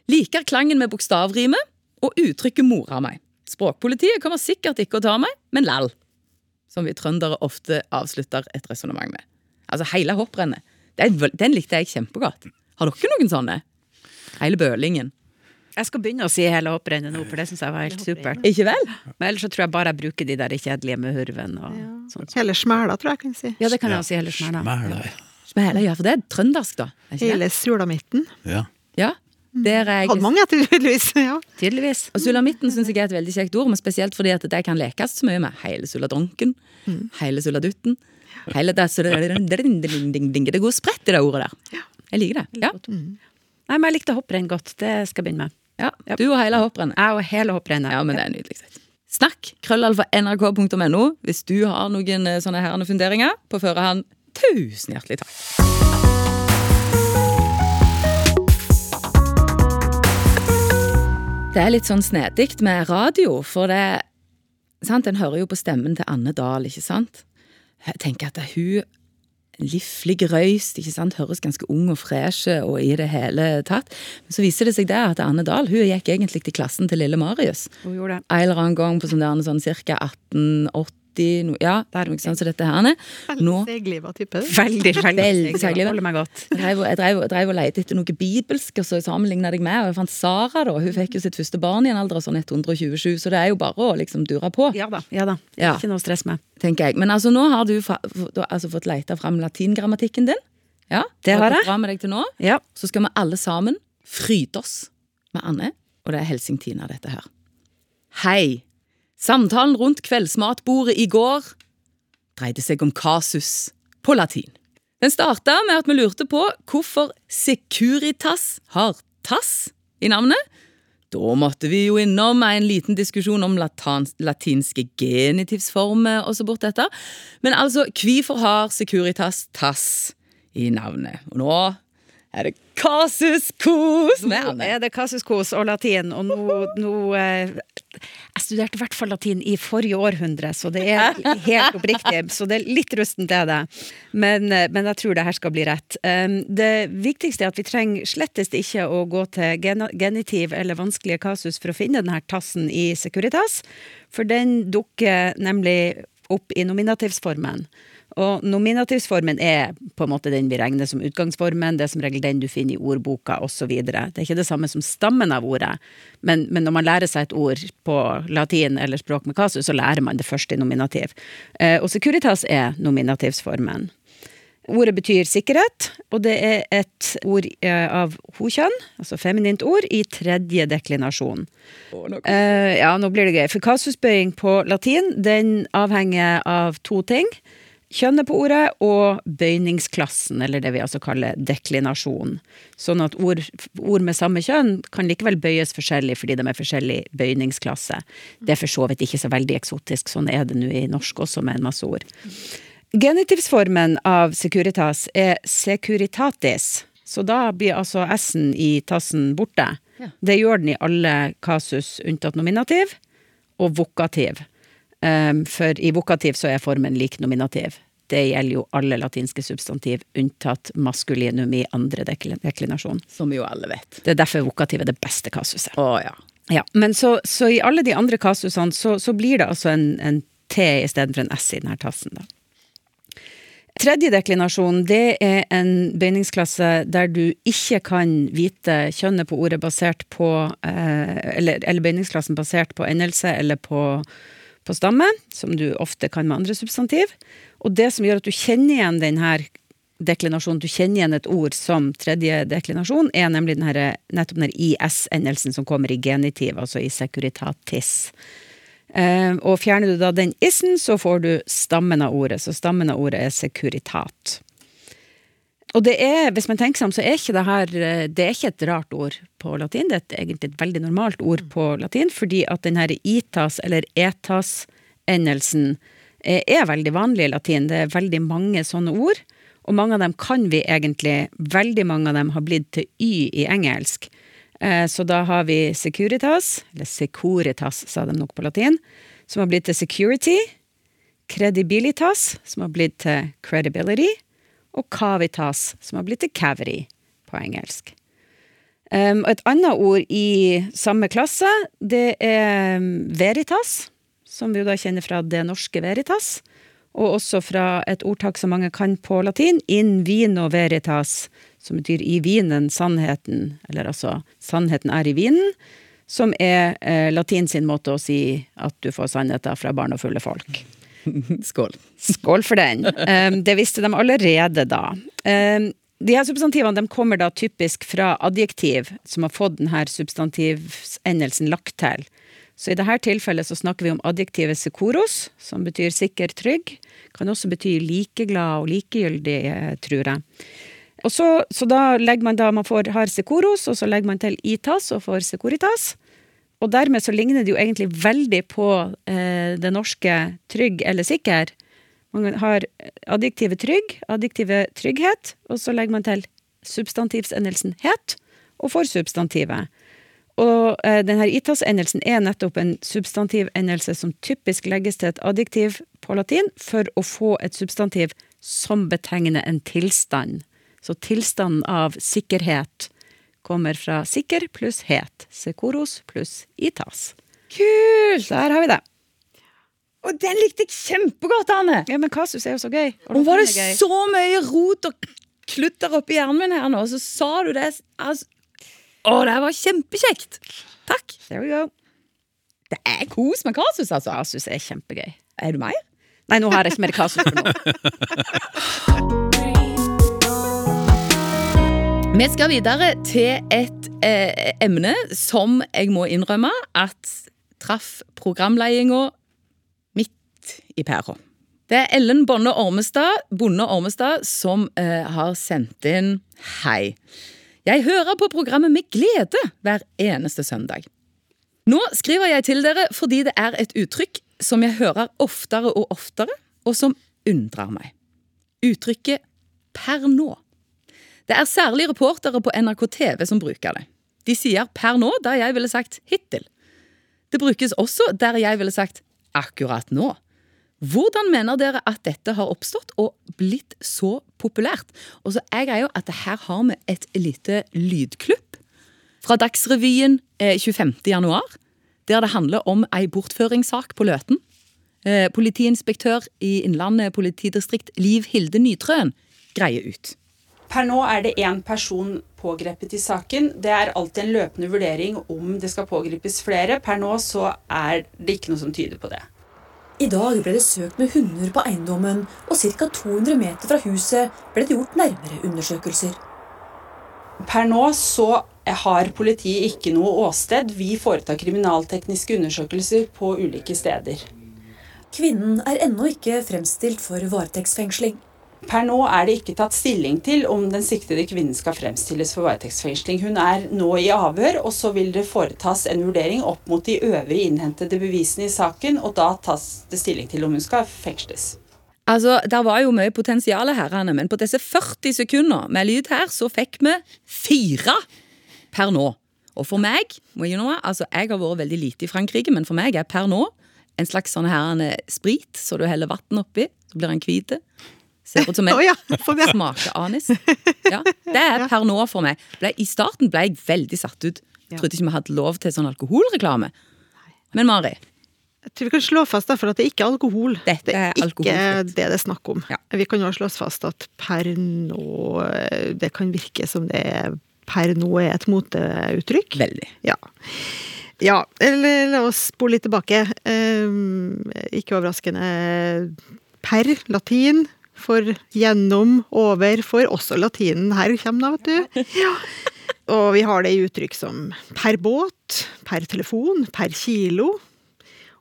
[SPEAKER 2] Liker klangen med bokstavrime og uttrykket morer meg. Språkpolitiet kommer sikkert ikke å ta meg, men lall. Som vi trøndere ofte avslutter et resonnement med. Altså hele hopprennet. Den, den likte jeg kjempegodt. Har dere noen sånne? Hele bølingen.
[SPEAKER 3] Jeg skal begynne å si hele hopprennet nå, for det syns jeg var helt supert.
[SPEAKER 2] Ikke vel?
[SPEAKER 3] Men ellers så tror jeg bare jeg bruker de der kjedelige med hurven og sånt.
[SPEAKER 4] Hele smæla, tror jeg jeg kan si.
[SPEAKER 3] Ja, det kan jeg også si Hele smæla.
[SPEAKER 5] Smæla, ja.
[SPEAKER 2] Smæla, ja, for det er trøndersk, da. Er?
[SPEAKER 4] Hele sulamitten.
[SPEAKER 5] ja.
[SPEAKER 2] Ja, der er
[SPEAKER 4] Hadde mange, tydeligvis. (laughs) Ja.
[SPEAKER 3] Tydeligvis.
[SPEAKER 2] Og sulamitten syns jeg er et veldig kjekt ord, men spesielt fordi at det kan lekes så mye med. Hele suladronken, hele suladutten. Hele det, så det, det går spredt i det ordet der. Jeg liker det. Ja.
[SPEAKER 3] Nei, men jeg likte hopprenn godt. Det skal jeg begynne med.
[SPEAKER 2] ja. Du og hele hopprennet.
[SPEAKER 3] Jeg og hele hopprennet.
[SPEAKER 2] Ja, men det er nydelig. Snakk krøllalfa nrk.no hvis du har noen eh, sånne herrende funderinger på førehånd. Tusen hjertelig takk. Det er litt sånn snedig med radio, for det sant, En hører jo på stemmen til Anne Dahl, ikke sant? Jeg tenker at hun Liflig røyst, ikke sant? høres ganske ung og fresh og i det hele tatt. Men så viser det seg der at Anne Dahl hun gikk egentlig til klassen til lille Marius.
[SPEAKER 3] Hun gjorde det.
[SPEAKER 2] En eller annen gang på sånn, sånn ca. 1880, no, ja, der, ikke sant, så dette her. Nå
[SPEAKER 4] Veldig.
[SPEAKER 3] Veldig, veldig.
[SPEAKER 2] Veldig.
[SPEAKER 3] Holder meg godt.
[SPEAKER 2] jeg drev, jeg, drev, jeg drev og lette etter noe bibelsk, og så sammenligna jeg med, og jeg fant Sara, da. Hun fikk jo sitt første barn i en alder av sånn 127, så det er jo bare å liksom dure på.
[SPEAKER 3] Ja da. ja da.
[SPEAKER 2] Ja.
[SPEAKER 3] Ikke noe stress med.
[SPEAKER 2] tenker jeg. Men altså, nå har du fa har altså, fått leita fram latingrammatikken din. Ja,
[SPEAKER 3] Det har jeg.
[SPEAKER 2] Bra med deg til nå.
[SPEAKER 3] Ja.
[SPEAKER 2] Så skal vi alle sammen fryde oss med Anne, og det er Helsingtina, dette her. Hei! Samtalen rundt kveldsmatbordet i går dreide seg om kasus på latin. Den starta med at vi lurte på hvorfor Securitas har tass i navnet. Da måtte vi jo innom en liten diskusjon om latans, latinske genitivsformer og så bort dette. Men altså, hvorfor har Securitas tass i navnet? Og nå er det kasus kos med
[SPEAKER 3] Nå er det kasuskos og latin, og nå, nå eh, Jeg studerte i hvert fall latin i forrige århundre, så det er helt oppriktig. (laughs) Så det er litt rustent, er det. Men, eh, men jeg tror det her skal bli rett. Det viktigste er at vi trenger slettest ikke å gå til genitiv eller vanskelige kasus for å finne denne tassen i Securitas, for den dukker nemlig opp i nominativsformen. Og nominativsformen er på en måte den vi regner som utgangsformen, det er som regel den du finner i ordboka osv. Det er ikke det samme som stammen av ordet, men, men når man lærer seg et ord på latin eller språk med kasus, så lærer man det først i nominativ. Eh, og securitas er nominativsformen. Ordet betyr sikkerhet, og det er et ord av av hokjønn, altså feminint ord, i tredje deklinasjon. Eh, ja, nå blir det gøy. For kasusbøying på latin, den avhenger av to ting. Kjønnet på ordet og bøyningsklassen, eller det vi altså kaller deklinasjon. Sånn at ord, ord med samme kjønn kan likevel bøyes forskjellig fordi de er forskjellig bøyningsklasse. Det er for så vidt ikke så veldig eksotisk, sånn er det nå i norsk også med en masse ord. Genitivsformen av securitas er securitatis, så da blir altså s-en i tassen borte. Det gjør den i alle kasus unntatt nominativ og vokativ. Um, for i vokativ så er formen lik nominativ. Det gjelder jo alle latinske substantiv unntatt maskulinum i andre deklinasjon.
[SPEAKER 2] Som jo alle vet.
[SPEAKER 3] Det er derfor vokativ er det beste kasuset.
[SPEAKER 2] Å ja.
[SPEAKER 3] Ja, men så, så i alle de andre kasusene så, så blir det altså en, en T istedenfor en S i denne tassen. Da. Tredje deklinasjon det er en bøyningsklasse der du ikke kan vite kjønnet på ordet basert på eh, eller, eller bøyningsklassen basert på endelse eller på, på stamme, som du ofte kan med andre substantiv. Og det som gjør at du kjenner igjen denne deklinasjonen, du kjenner igjen et ord som tredje deklinasjon, er nemlig den her, nettopp den IS-endelsen som kommer i genitiv, altså i securitatis. Eh, og fjerner du da den is-en, så får du stammen av ordet. Så stammen av ordet er securitat. Og det er, hvis man tenker seg om, så er ikke det her eh, Det er ikke et rart ord på latin. Det er egentlig et veldig normalt ord på latin, fordi at den her itas, eller etas-endelsen, er, er veldig vanlig i latin. Det er veldig mange sånne ord. Og mange av dem kan vi egentlig. Veldig mange av dem har blitt til y i engelsk. Eh, Så da har vi securitas, eller securitas sa de nok på latin, som har blitt til security. Credibilitas, som har blitt til credibility. Og cavitas, som har blitt til cavity på engelsk. Um, et annet ord i samme klasse, det er veritas, som vi jo da kjenner fra det norske veritas. Og også fra et ordtak som mange kan på latin, in vino veritas, som betyr i vinen sannheten, eller altså sannheten er i vinen, som er eh, latin sin måte å si at du får sannheter fra barn og fulle folk. (laughs)
[SPEAKER 2] Skål.
[SPEAKER 3] Skål for den. Um, det visste de allerede da. Um, de her substantivene de kommer da typisk fra adjektiv, som har fått denne substantivsendelsen lagt til. Så i dette tilfellet så snakker vi om adjektivet sekoros, som betyr sikker, trygg. Kan også bety likeglad og likegyldig, eh, tror jeg. Og så, så da legger man da, man får, har sekoros, og så legger man til itas og får sekoritas. Og dermed så ligner det jo egentlig veldig på eh, det norske trygg eller sikker. Man har adjektivet trygg, adjektivet trygghet, og så legger man til substantivsendelsen het, og får substantivet. Og eh, denne itas-endelsen er nettopp en substantivendelse som typisk legges til et adjektiv på latin for å få et substantiv som betegner en tilstand. Så tilstanden av sikkerhet kommer fra sikker pluss het. Sekoros pluss itas.
[SPEAKER 2] Kult!
[SPEAKER 3] Der har vi det.
[SPEAKER 2] Og den likte jeg kjempegodt, Anne!
[SPEAKER 3] Ja, men kasus er jo så gøy. Og
[SPEAKER 2] Nå var det
[SPEAKER 3] gøy.
[SPEAKER 2] så mye rot og klutter oppi hjernen min her nå, og så sa du det altså, Å, det var kjempekjekt! Takk.
[SPEAKER 3] There we go.
[SPEAKER 2] Det er kos med kasus, altså.
[SPEAKER 3] Kasus er kjempegøy.
[SPEAKER 2] Er du mer?
[SPEAKER 3] Nei, nå har jeg ikke mer kasus for nå. (laughs)
[SPEAKER 2] Vi skal videre til et eh, emne som jeg må innrømme at traff programledelsen midt i pæra. Det er Ellen Bonde Ormestad, Bonde Ormestad som eh, har sendt inn Hei. Jeg hører på programmet med glede hver eneste søndag. Nå skriver jeg til dere fordi det er et uttrykk som jeg hører oftere og oftere, og som undrer meg. Uttrykket per nå. Det er særlig reportere på NRK TV som bruker det. De sier per nå der jeg ville sagt hittil. Det brukes også der jeg ville sagt akkurat nå. Hvordan mener dere at dette har oppstått og blitt så populært? Og så er greia at her har vi et lite lydklubb fra Dagsrevyen eh, 25. januar, der det handler om ei bortføringssak på Løten. Eh, Politiinspektør i Innlandet politidistrikt Liv Hilde Nytrøen greier ut.
[SPEAKER 1] Per nå er det én person pågrepet i saken. Det er alltid en løpende vurdering om det skal pågripes flere. Per nå så er det ikke noe som tyder på det.
[SPEAKER 6] I dag ble det søkt med hunder på eiendommen, og ca. 200 meter fra huset ble det gjort nærmere undersøkelser.
[SPEAKER 1] Per nå så har politiet ikke noe åsted. Vi foretar kriminaltekniske undersøkelser på ulike steder.
[SPEAKER 6] Kvinnen er ennå ikke fremstilt for varetektsfengsling.
[SPEAKER 1] Per nå er det ikke tatt stilling til om den siktede kvinnen skal fremstilles for varetektsfengsling. Hun er nå i avhør, og så vil det foretas en vurdering opp mot de øvrige innhentede bevisene i saken, og da tas det stilling til om hun skal fengsles.
[SPEAKER 2] Altså, Der var jo mye potensial her, Anne, men på disse 40 sekunder med lyd her, så fikk vi fire per nå. Og for meg, you know, altså jeg har vært veldig lite i Frankrike, men for meg er per nå en slags sånn her en sprit, så du heller vann oppi, så blir den hvit. Ser ut som en
[SPEAKER 4] oh, ja, sånn ja.
[SPEAKER 2] smaker anis. Ja, det er per nå for meg. Ble, I starten ble jeg veldig satt ut. Trodde ikke vi hadde lov til sånn alkoholreklame. Men Mari,
[SPEAKER 4] Jeg tror vi kan slå fast derfor at det ikke er alkohol.
[SPEAKER 2] Dette
[SPEAKER 4] det er
[SPEAKER 2] er
[SPEAKER 4] ikke det det er snakk om.
[SPEAKER 2] Ja.
[SPEAKER 4] Vi kan jo slå fast at per nå Det kan virke som det er per nå er et moteuttrykk.
[SPEAKER 2] veldig.
[SPEAKER 4] Ja. ja. Eller la oss spole litt tilbake. Um, ikke overraskende per, latin. For gjennom, over, for også latinen her kommer da, vet du. (laughs) Ja. Og vi har det i uttrykk som per båt, per telefon, per kilo.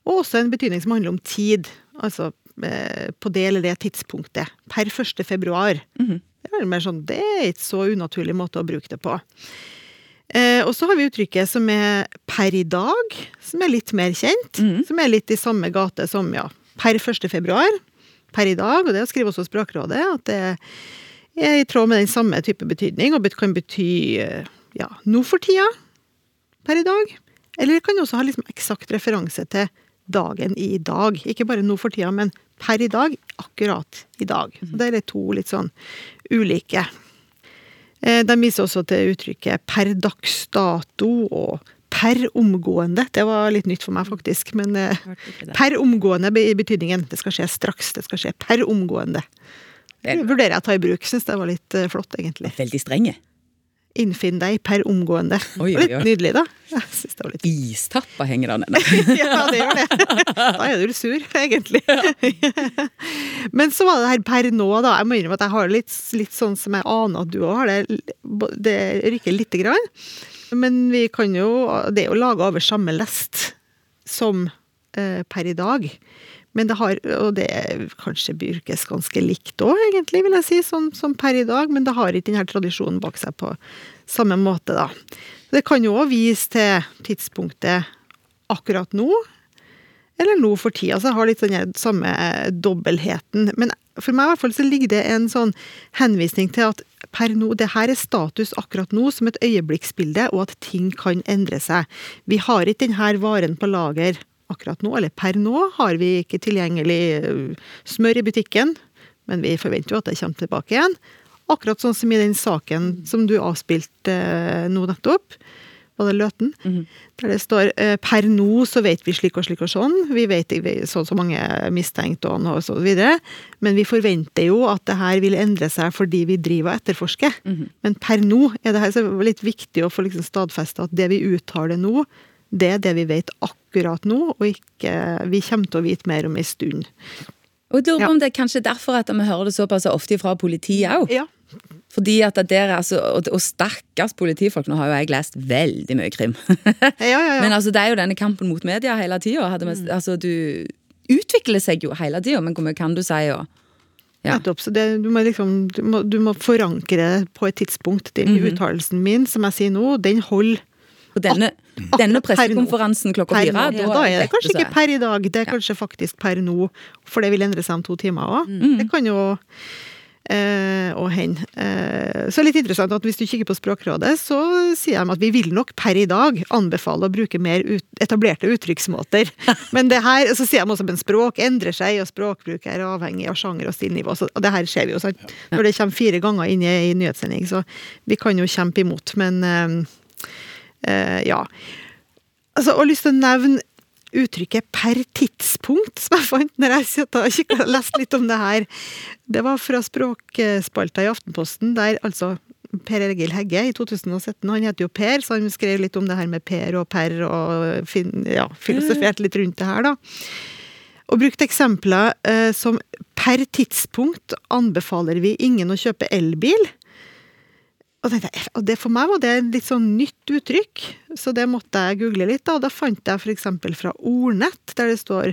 [SPEAKER 4] Og også en betydning som handler om tid. Altså eh, på det eller det tidspunktet. Per 1. februar. Det er det mer sånn Det er ikke så unaturlig måte å bruke det på. Eh, og så har vi uttrykket som er per i dag, som er litt mer kjent. Som er litt i samme gate som ja, per 1. februar. Per i dag, og det skriver også Språkrådet, at det er i tråd med den samme type betydning, og kan bety eh, ja, nå for tida, per i dag. Eller det kan også ha liksom eksakt referanse til dagen i dag. Ikke bare nå for tida, men per i dag, akkurat i dag. Så det er to litt sånn ulike. Eh, De viser også til uttrykket per dags dato og per omgående. Det var litt nytt for meg, faktisk. Men eh,
[SPEAKER 3] det.
[SPEAKER 4] per omgående i betydningen. Det skal skje straks. Det skal skje per omgående. Det vurderer jeg å ta i bruk. Syns det var litt eh, flott, egentlig.
[SPEAKER 2] Veldig strenge.
[SPEAKER 4] Innfinn deg per omgående.
[SPEAKER 2] Oi, oi,
[SPEAKER 4] Litt nydelig, da. Jeg synes det var litt
[SPEAKER 2] Istappa henger der nede. (laughs)
[SPEAKER 4] ja, det gjør det. Da er du sur, egentlig. Men så var det her per nå, da. Jeg må innrømme at jeg har litt, litt sånn som jeg aner at du òg har det. Det rykker lite grann. Men vi kan jo Det er jo laga over samme lest som eh, per i dag. Men det har, og det kanskje brukes ganske likt òg, egentlig, vil jeg si, som, som per i dag. Men det har ikke denne tradisjonen bak seg på samme måte, da. Det kan jo òg vise til tidspunktet akkurat nå, eller nå for tida. Så jeg har litt den samme dobbeltheten. Men for meg i hvert fall så ligger det en sånn henvisning til at per nå, det her er status akkurat nå som et øyeblikksbilde, og at ting kan endre seg. Vi har ikke denne varen på lager akkurat nå, eller per nå har vi ikke tilgjengelig øh, smør i butikken, men vi forventer jo at det kommer tilbake igjen. Akkurat sånn som i den saken som du avspilte eh, nå nettopp. Var det Løten? Der det står eh, per nå så vet vi slik og slik og sånn. Vi vet så og så mange mistenkt og noe så videre. Men vi forventer jo at det her vil endre seg fordi vi driver og etterforsker. Men per nå er det her så litt viktig å få liksom stadfeste at det vi uttaler nå, det er det vi vet akkurat nå, og ikke vi kommer til å vite mer om ei stund.
[SPEAKER 2] Og jeg lurer
[SPEAKER 4] Ja.
[SPEAKER 2] om det er kanskje derfor at vi hører det såpass ofte fra politiet òg.
[SPEAKER 4] Ja.
[SPEAKER 2] Fordi at dere, der, altså, og, og stakkars politifolk, nå har jo jeg lest veldig mye krim.
[SPEAKER 4] Ja, ja, ja. (laughs)
[SPEAKER 2] Men altså, det er jo denne kampen mot media hele tida. Altså, du utvikler seg jo hele tida, men hvor mye kan du si? Og, ja.
[SPEAKER 4] Nettopp. Så det, du, må liksom, du, må, du må forankre det på et tidspunkt. Den
[SPEAKER 2] Mhm.
[SPEAKER 4] uttalelsen min, som jeg sier nå, den holder
[SPEAKER 2] og denne, denne pressekonferansen klokka fire
[SPEAKER 4] ja, Da er det kanskje ikke
[SPEAKER 2] per
[SPEAKER 4] i dag, det er kanskje faktisk per nå. For det vil endre seg om to timer òg.
[SPEAKER 2] Mm.
[SPEAKER 4] Det kan jo og hen. Eh, så litt interessant at hvis du kikker på Språkrådet, så sier de at vi vil nok per i dag anbefale å bruke mer ut, etablerte uttrykksmåter. (laughs) Men det her, så sier de også at språk endrer seg, og språkbruk er avhengig av sjanger og stilnivå. Så, og det her ser vi jo, sant. Når det kommer fire ganger inn i, nyhetssending, så vi kan jo kjempe imot. Men eh, eh, ja. Altså, og lyst til å nevne uttrykket 'per tidspunkt', som jeg fant når jeg satt og leste litt om det her. Det var fra språkspalta i Aftenposten, der altså Per Egil Hegge i 2017, han heter jo Per, så han skrev litt om det her med Per og Per, og fin, ja, filosoferte litt rundt det her, da. Og brukte eksempler eh, som 'per tidspunkt anbefaler vi ingen å kjøpe elbil'. Og, det For meg var det et litt sånn nytt uttrykk, så det måtte jeg google litt. Da, og da fant jeg f.eks. fra Ordnett, der det står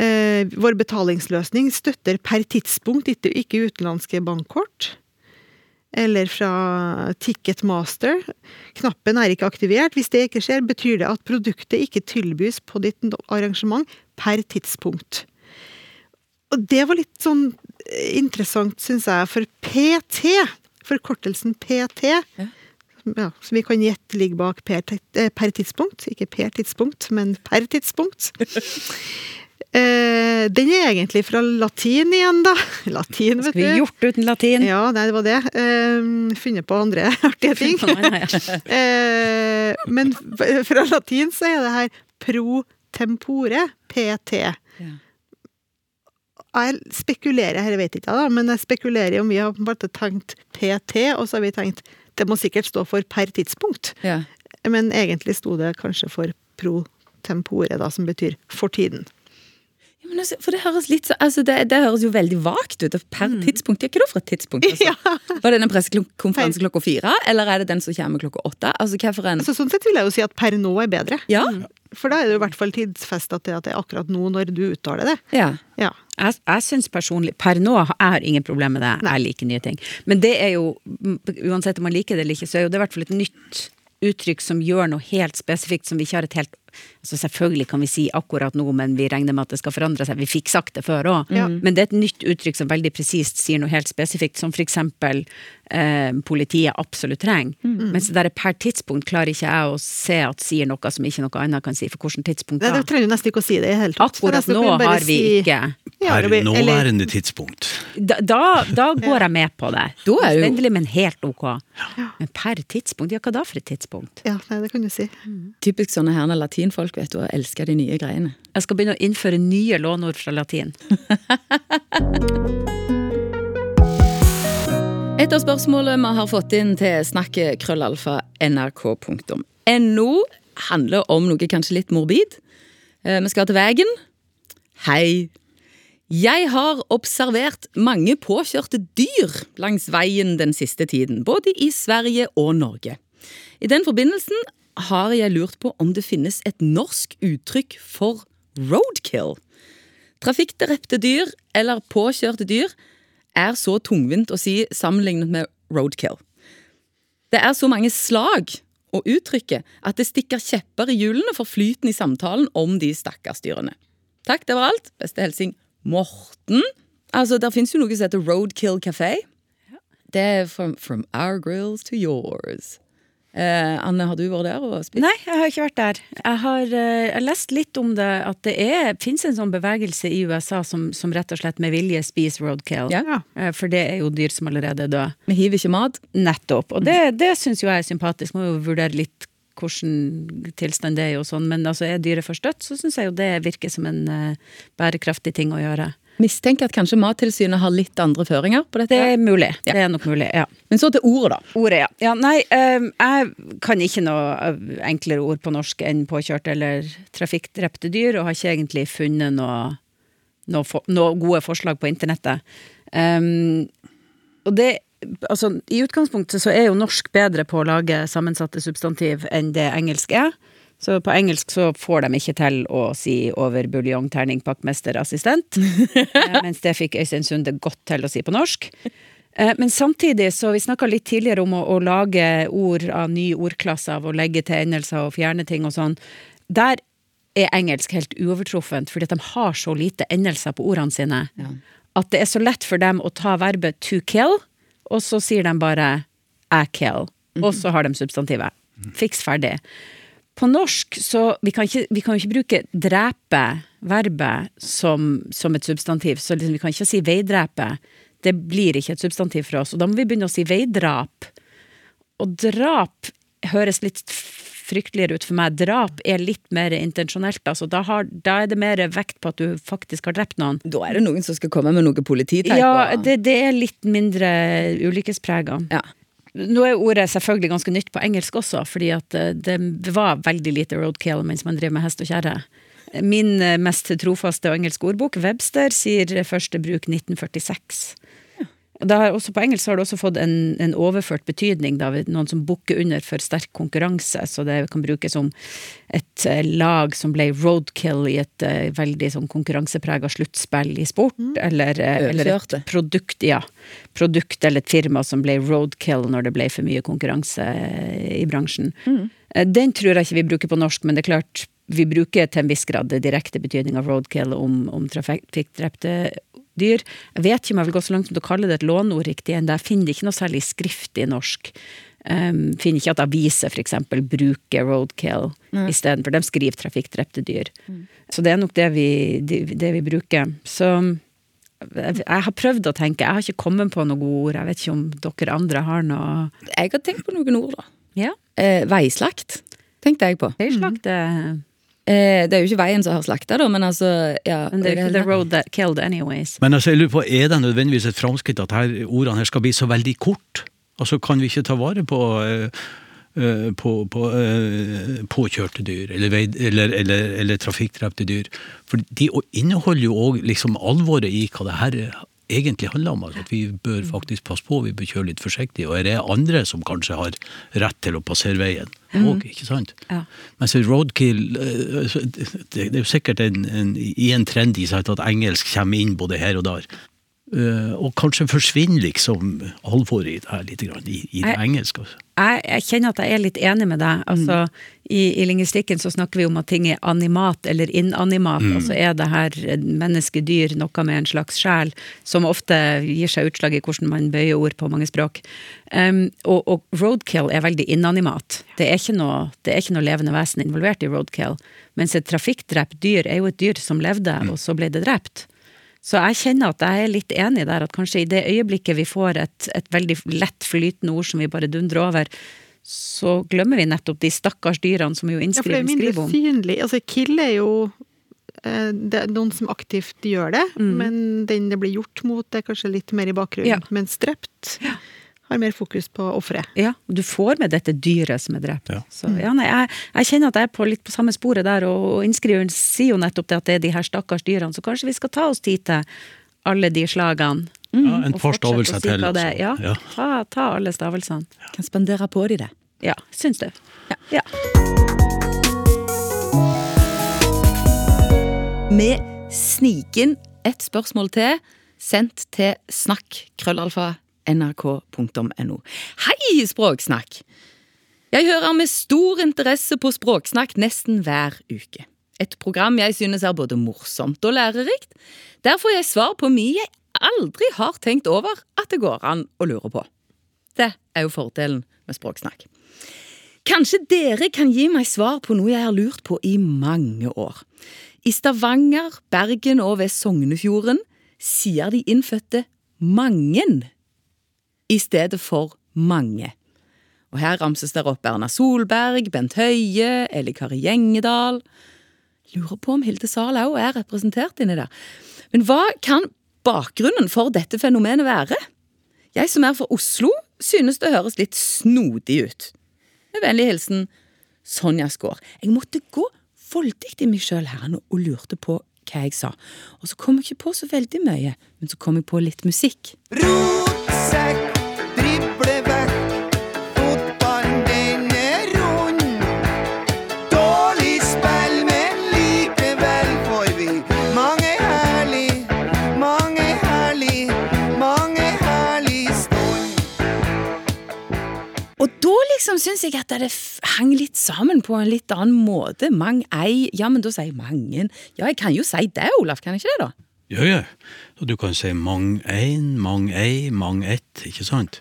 [SPEAKER 4] eh, Vår betalingsløsning støtter per tidspunkt ikke, utenlandske bankkort. Eller fra Ticketmaster. Knappen er ikke aktivert. Hvis det ikke skjer, betyr det at produktet ikke tilbys på ditt arrangement per tidspunkt. Og det var litt sånn interessant, syns jeg, for PT, forkortelsen PT ja, Så vi kan gjette ligger bak per, eh, per tidspunkt. Ikke per tidspunkt, men per tidspunkt. (laughs) Eh, den er egentlig fra latin igjen, da. Latin, vet
[SPEAKER 3] Skulle vi
[SPEAKER 4] du.
[SPEAKER 3] gjort uten latin?
[SPEAKER 4] Ja, nei, det var det. Eh, funnet på andre (laughs) artige ting. (laughs) Eh, men fra latin så er det her pro tempore, PT.
[SPEAKER 3] Ja.
[SPEAKER 4] Jeg spekulerer, her vet ikke da, men jeg spekulerer om vi har bare tenkt PT, og så har vi tenkt det må sikkert stå for per tidspunkt.
[SPEAKER 2] Ja.
[SPEAKER 4] Men egentlig sto det kanskje for pro tempore, da, som betyr for tiden.
[SPEAKER 2] Ja, men altså, for det høres litt så, altså det, det høres jo veldig vagt ut. Per Per tidspunkt. Ja, hva da for et tidspunkt? Altså? (laughs) Var det den pressekonferanse klokka fire, eller er det den som kommer klokka åtte? Altså, hva for en
[SPEAKER 4] Altså, sånn sett vil jeg jo si at per nå er bedre.
[SPEAKER 2] Ja,
[SPEAKER 4] For da er det jo i hvert fall tidsfesta til at det er akkurat nå når du uttaler det.
[SPEAKER 2] Ja.
[SPEAKER 4] Ja.
[SPEAKER 3] Jeg, jeg syns personlig Per nå jeg har ingen problemer med det. Jeg liker nye ting. Men det er jo, uansett om man liker det eller ikke, så er jo det i hvert fall et nytt uttrykk som gjør noe helt spesifikt som vi ikke har et helt altså Selvfølgelig kan vi si akkurat nå, men vi regner med at det skal forandre seg. Vi fikk sagt det før òg.
[SPEAKER 4] Ja.
[SPEAKER 3] Men det er et nytt uttrykk som veldig presist sier noe helt spesifikt, som for eksempel eh, politiet absolutt trenger. Mens det der per tidspunkt klarer ikke jeg å se at sier noe som ikke noe annet kan si. For hvilket tidspunkt
[SPEAKER 4] Det,
[SPEAKER 3] da?
[SPEAKER 4] det trenger du nesten ikke å si det i hele tatt.
[SPEAKER 3] Akkurat nå har vi
[SPEAKER 4] si-
[SPEAKER 3] ikke
[SPEAKER 5] Per nåværende tidspunkt.
[SPEAKER 3] Da, da, da går jeg med på det.
[SPEAKER 2] Da er jo-
[SPEAKER 3] Endelig, men helt ok. Men per tidspunkt? Ja, hva da for et tidspunkt?
[SPEAKER 4] Ja, nei, det kan du si.
[SPEAKER 2] Typisk sånne herne latinfolk, vet du, og elsker de nye greiene.
[SPEAKER 3] Jeg skal begynne å innføre nye lånord fra latin. (laughs)
[SPEAKER 2] Et av spørsmålene vi har fått inn til snakket krøllalfa nrk.no handler om noe kanskje litt morbid. Eh, Vi skal til veien. Hei. Jeg har observert mange påkjørte dyr langs veien den siste tiden, både i Sverige og Norge. I den forbindelsen har jeg lurt på om det finnes et norsk uttrykk for roadkill. Trafikkdrepte dyr eller påkjørte dyr er så tungvint å si sammenlignet med roadkill. Det er så mange slag å uttrykke at det stikker kjepper i hjulene for flyten i samtalen om de stakkars dyrene. Takk, det var alt. Beste hilsing Morten. Altså, Der fins jo noe som heter Roadkill Café. Det er from, from our grills to yours. Eh, Anne, har du vært der og spist?
[SPEAKER 3] Nei, jeg har ikke vært der. Jeg har eh, jeg lest litt om det, at det er, finnes en sånn bevegelse i USA som, som rett og slett med vilje spiser roadkill.
[SPEAKER 2] Ja.
[SPEAKER 3] Eh, For det er jo dyr som allerede er døde.
[SPEAKER 2] Vi hiver ikke mat.
[SPEAKER 3] Nettopp. Og det, det syns jo jeg er sympatisk. Må jo vurdere litt hvordan tilstand det er og sånn. Men altså, er dyret først dødt, så syns jeg jo det virker som en eh, bærekraftig ting å gjøre.
[SPEAKER 2] Mistenker at kanskje Mattilsynet har litt andre føringer på dette.
[SPEAKER 3] Det er mulig.
[SPEAKER 2] Ja.
[SPEAKER 3] Det er nok mulig, ja.
[SPEAKER 2] Men så til ordet, da.
[SPEAKER 3] Ordet, ja. ja nei, eh, jeg kan ikke noe eh, enklere ord på norsk enn påkjørt eller trafikkdrepte dyr, og har ikke egentlig funnet noe, noe, for, noe gode forslag på internettet. Um, og det Altså, i utgangspunktet så er jo norsk bedre på å lage sammensatte substantiv enn det engelsk er. Så på engelsk så får de ikke til å si over buljong, terning, pakkmester, assistent. (laughs) Eh, Mens det fikk Øystein Sunde godt til å si på norsk. Eh, Men samtidig, så vi snakka litt tidligere om å, å lage ord av nye ordklasser, av å legge til endelser og fjerne ting og sånn. Der er engelsk helt uovertruffent, fordi at de har så lite endelser på ordene sine. At det er så lett for dem å ta verbet to kill, og så sier de bare I kill. Og så har de substantivet. Fiks ferdig. På norsk så Vi kan ikke, vi kan ikke bruke drepe, verbet, som, som et substantiv. Så liksom, vi kan ikke si veidrepe. Det blir ikke et substantiv for oss. Og da må vi begynne å si veidrap. Og drap høres litt frykteligere ut for meg. Drap er litt mer intensjonelt. Altså, da, har, da er det mer vekt på at du faktisk har drept noen.
[SPEAKER 2] Da er det noen som skal komme med noe polititeip.
[SPEAKER 3] Ja, det, det er litt mindre ulykkesprega.
[SPEAKER 2] ja.
[SPEAKER 3] Nå er ordet selvfølgelig ganske nytt på engelsk også, fordi at eh, det var veldig lite roadkill mens man driver med hest og kjerre. Min eh, mest trofaste engelske ordbok, Webster, sier første bruk 1946. Også, på engelsk har det også fått en, en overført betydning, da, noen som bukker under for sterk konkurranse. Så det kan brukes som et eh, lag som ble roadkill i et uh, veldig sånn konkurranseprega sluttspill i sport, eller, uh, eller et produkt, ja. Produkt eller et firma som ble roadkill når det ble for mye konkurranse i bransjen. Eh, Den tror jeg ikke vi bruker på norsk, men det er klart vi bruker til en viss grad direkte betydning av roadkill om, om trafikkdrepte dyr. Jeg vet ikke om jeg vil gå så langt som til å kalle det et låneord riktig, enda jeg finner ikke noe særlig skrift i norsk. Um, finner ikke at aviser for eksempel bruker roadkill istedenfor. De skriver trafikkdrepte dyr. Så det er nok det vi, det, det vi bruker. Så jeg, jeg har prøvd å tenke, jeg har ikke kommet på gode ord. Jeg vet ikke om dere andre har noe
[SPEAKER 2] Jeg har tenkt på noen ord, da.
[SPEAKER 3] Ja,
[SPEAKER 2] Eh, veislakt tenkte jeg på.
[SPEAKER 3] feilslagt det.
[SPEAKER 2] Eh, det er jo ikke veien som har slakta, da, men altså ja,
[SPEAKER 3] Men det er ikke the road that killed anyways.
[SPEAKER 5] Men altså, jeg lurer på, er det nødvendigvis et framskritt at her, ordene her skal bli så veldig kort? Altså, Kan vi ikke ta vare på, eh, eh, på, på eh, påkjørte dyr, eller, vei, eller, eller, eller trafikkdrepte dyr? For de inneholder jo òg liksom alvoret i hva det her egentlig handler om. Altså, at vi bør faktisk passe på, vi bør kjøre litt forsiktig. Og er det andre som kanskje har rett til å passere veien òg, ikke sant?
[SPEAKER 3] Ja.
[SPEAKER 5] Mens roadkill eh, Det det er jo sikkert en, en, i en trend i seg at engelsk kommer inn både her og der. Eh, og kanskje forsvinner liksom alvoret i det her litt, grann, i, i det
[SPEAKER 3] Jeg-
[SPEAKER 5] engelske.
[SPEAKER 3] Jeg, jeg kjenner at jeg er litt enig med deg. Altså, i, I lingvistikken så snakker vi om at ting er animat eller inanimat. Altså er det her menneskedyr noe med en slags sjel, som ofte gir seg utslag i hvordan man bøyer ord på mange språk. Um, og, og roadkill er veldig inanimat. Det er, ikke noe, det er ikke noe levende vesen involvert i roadkill. Mens et trafikkdrept dyr er jo et dyr som levde, og så ble det drept. Så jeg kjenner at jeg er litt enig der, at kanskje i det øyeblikket vi får et, et veldig lett flytende ord som vi bare dundrer over, så glemmer vi nettopp de stakkars dyrene som jo
[SPEAKER 4] Ja, for det er mindre synlig. Altså, kill er jo eh, det er noen som aktivt gjør det, men den det blir gjort mot, er kanskje litt mer i bakgrunnen.
[SPEAKER 3] Ja.
[SPEAKER 4] strept... drept har mer fokus på offeret.
[SPEAKER 3] Ja, du får med dette dyret som er drept.
[SPEAKER 5] Ja.
[SPEAKER 3] Så ja, nei, jeg, jeg kjenner at jeg er på litt på samme sporet der, og, innskriveren sier jo nettopp det at det er de her stakkars dyrene, så kanskje vi skal ta oss tid til alle de slagene.
[SPEAKER 5] Ja, en
[SPEAKER 3] forstavelse
[SPEAKER 5] par stavelser
[SPEAKER 3] si
[SPEAKER 5] til.
[SPEAKER 3] det
[SPEAKER 5] altså.
[SPEAKER 3] Ja,
[SPEAKER 5] Ja.
[SPEAKER 3] Ta, ta alle stavelsene.
[SPEAKER 2] Kan spandere på de det.
[SPEAKER 3] Ja, syns du? Ja. ja.
[SPEAKER 2] Vi sniker inn et spørsmål til, sendt til snakk, krøllalfa, nrk.no. Hei, Språksnakk! Jeg hører med stor interesse på Språksnakk nesten hver uke. Et program jeg synes er både morsomt og lærerikt. Der får jeg svar på mye jeg aldri har tenkt over at det går an å lure på. Det er jo fordelen med Språksnakk. Kanskje dere kan gi meg svar på noe jeg har lurt på i mange år. I Stavanger, Bergen og ved Sognefjorden sier de innfødte mangen i stedet for mange. Og her ramses der opp Erna Solberg, Bent Høie, Eli Kari Gjengedal. Lurer på om Hilde Sahl òg er representert inni der. Men hva kan bakgrunnen for dette fenomenet være? Jeg som er fra Oslo, synes det høres litt snodig ut. Med vennlig hilsen Sonja Skaar. Jeg måtte gå voldelig i meg sjøl her nå og lurte på hva jeg sa. Og så kom jeg ikke på så veldig mye, men så kom jeg på litt musikk.
[SPEAKER 7] Rotsekk,
[SPEAKER 2] liksom syns jeg at det hang litt sammen på en litt annen måte. Mang ei, ja, men da sier jeg mangen. Ja, jeg kan jo si det, Olaf, kan jeg ikke det, da?
[SPEAKER 5] Ja, ja. Og du kan si mang ein, mang ei, mang ett, ikke sant?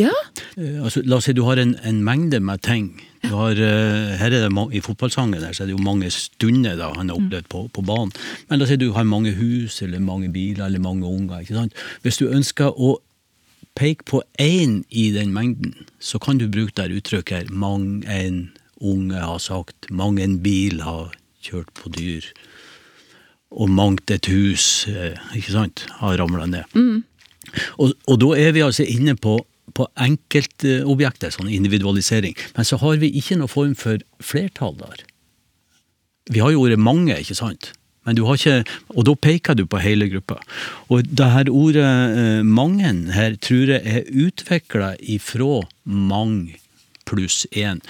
[SPEAKER 2] Ja.
[SPEAKER 5] Eh, altså, la oss si du har en, en mengde med ting. Du har, eh, her er det I fotballsangen der, så er det jo mange stunder da han har opplevd på, på banen. Men la oss si du har mange hus, eller mange biler, eller mange unger. ikke sant? Hvis du ønsker å peke på én i den mengden, så kan du bruke det uttrykket 'mang en unge har sagt', 'mang en bil har kjørt på dyr', og 'mangt et hus' eh, ikke sant, har ramla ned. Og, og da er vi altså inne på, på enkeltobjekter, sånn individualisering. Men så har vi ikke noen form for flertall der. Vi har jo ordet mange, ikke sant? Men du har ikke, og da peker du på hele gruppa. Og det her ordet eh, mangen her tror jeg er utvikla ifra mang pluss én.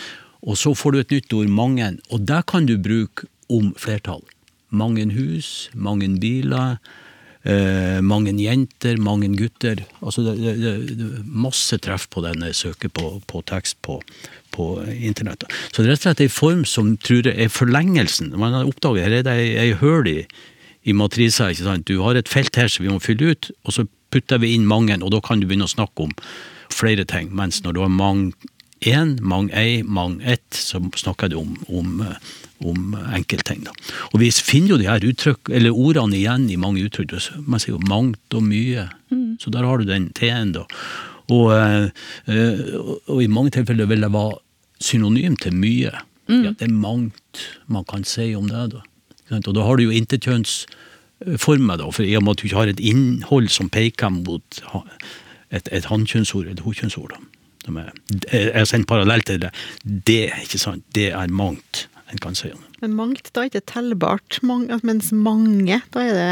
[SPEAKER 5] Og så får du et nytt ord, mangen, og det kan du bruke om flertall. Mangen hus, mangen biler, eh, mangen jenter, mangen gutter. Altså det, det, det, masse treff på den jeg søker på, på tekst på, på internett. Så det er rett og slett en form som tror jeg er forlengelsen. Man har oppdaget her er det ei, høl i, i matrisa. ikke sant? Du har et felt her som vi må fylle ut, og så putter vi inn mange, og da kan du begynne å snakke om flere ting. Mens når du har mang én, mang ei, mang ett, så snakker du om, om, om enkeltting. Da. Og vi finner jo de her uttrykk, eller ordene igjen i mange uttrykk. Man sier jo mangt og mye. Så der har du den T-en, da. Og, eh, eh, og i mange tilfeller vil det være synonym til mye. Ja, det er mangt man kan si om det. da. Og da har du jo intetkjønnsformer, da, for i og med at du ikke har et innhold som peker mot et, et hannkjønnsord et hokjønnsord. Er, jeg har sendt parallell til det. Det, ikke sant, det er mangt en kan si om det.
[SPEAKER 4] Men mangt, da er ikke tellbart, Mang, mens mange, da er det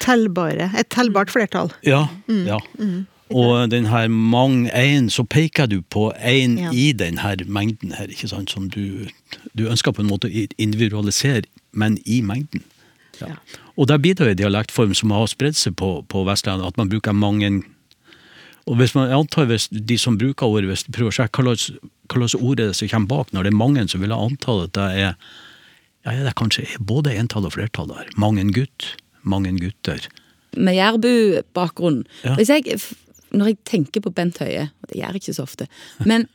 [SPEAKER 4] Tellbare. Et tellbart flertall.
[SPEAKER 5] Ja. ja. Og den her mang én, så peker du på én
[SPEAKER 4] Ja.
[SPEAKER 5] i den her mengden her, ikke sant, som du, du ønsker på en måte å individualisere, men i mengden. Ja. Og der blir det jo en dialektform som har spredt seg på, på Vestlandet, at man bruker mange Og hvis man antar hvis de som bruker ordet, hvis de prøver å sjekke hva slags- ord er det som kommer bak, når det er mange, så vil jeg anta at det er ja, det er kanskje både entall og flertall der. Mangen gutt, mange gutter.
[SPEAKER 2] Med jærbu-bakgrunn.
[SPEAKER 5] Ja.
[SPEAKER 2] Hvis jeg, når jeg tenker på Bent Høie, og det gjør jeg ikke så ofte, men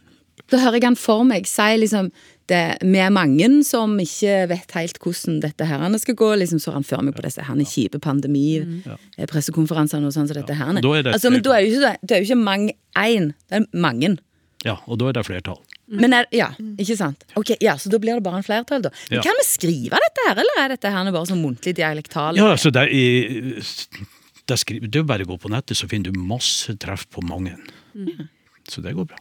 [SPEAKER 2] da hører jeg han for meg si liksom det, Vi er mange som ikke vet helt hvordan dette her skal gå. liksom Så han fører meg på disse her kjipe pandemi-pressekonferansene og sånn som dette her.
[SPEAKER 5] er det
[SPEAKER 2] altså, men da er det jo ikke, det er jo ikke mange én, det er mange.
[SPEAKER 5] Ja, og da er det flertall.
[SPEAKER 2] Men er, ja, ikke sant? Ok, ja, Så da blir det bare en flertall, da. Men
[SPEAKER 5] Ja.
[SPEAKER 2] Kan vi skrive dette her, eller er dette her bare sånn muntlig dialektal?
[SPEAKER 5] Ja, altså det er, det er, er bare å gå på nettet, så finner du masse treff på mange. Så det går bra.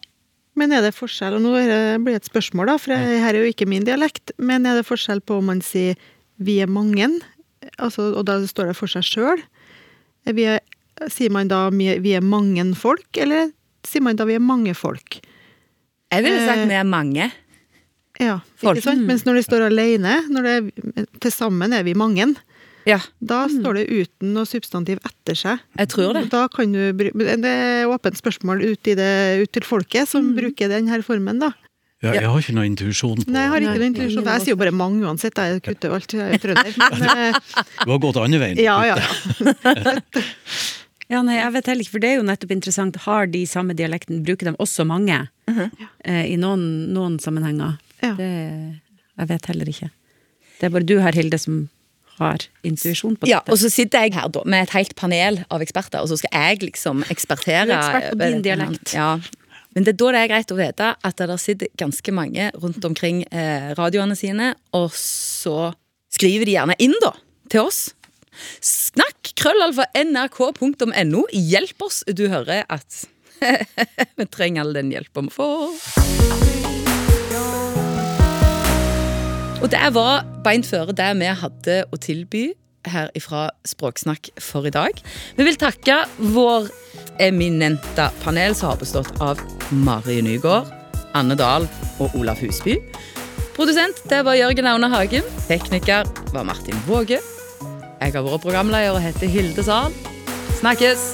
[SPEAKER 4] Men er det forskjell, og nå er blir det et spørsmål, da, for her er jo ikke min dialekt, men er det forskjell på om man sier 'vi er mange', altså, og da står det for seg sjøl? Sier man da 'vi er mange folk', eller sier man da 'vi er mange folk'?
[SPEAKER 2] Jeg ville sagt
[SPEAKER 4] Eh,
[SPEAKER 2] vi er mange.
[SPEAKER 4] Ja,
[SPEAKER 2] Folk.
[SPEAKER 4] ikke sant? Mens når de står alene, når det er, til sammen er vi mange,
[SPEAKER 2] Ja,
[SPEAKER 4] da står det uten noe substantiv etter seg.
[SPEAKER 2] jeg tror det.
[SPEAKER 4] Da kan du Det er åpent spørsmål ut, i det, ut til folket som bruker denne formen, da.
[SPEAKER 5] Ja, jeg har ikke noe intuisjon på
[SPEAKER 4] Nei, jeg har ikke noe intuisjon. Jeg sier jo bare mange uansett. Jeg kutter jo alt. Jeg er trønder. (laughs) Men,
[SPEAKER 5] Du har gått andre veien.
[SPEAKER 4] ja, ja, ja. (laughs)
[SPEAKER 3] Ja, nei, jeg vet heller ikke, for det er jo nettopp interessant. Har de samme dialekten, bruker de også mange eh, i noen, noen sammenhenger?
[SPEAKER 4] Ja.
[SPEAKER 3] Det, jeg vet heller ikke. Det er bare du her, Hilde, som har intuisjon på
[SPEAKER 2] Ja, og så sitter jeg her da med et helt panel av eksperter, og så skal jeg liksom ekspertere.
[SPEAKER 3] Du er ekspert på din dialekt.
[SPEAKER 2] Ja. Men det er da det er greit å vite at det sitter ganske mange rundt omkring eh, radioene sine, og så skriver de gjerne inn da, til oss. Snakk krøllalfa nrk.no. Hjelp oss. Du hører at (laughs) vi trenger all den hjelpa vi får. Og det var beint føre det vi hadde å tilby her ifra Språksnakk for i dag. Vi vil takke vår eminente panel som har bestått av Marie Nygaard, Anne Dahl og Olaf Husby. Produsent det var Jørgen Aune Hagen. Tekniker var Martin Våge. Jeg har vært programleder og heter Hilde Zahl. Snakkes!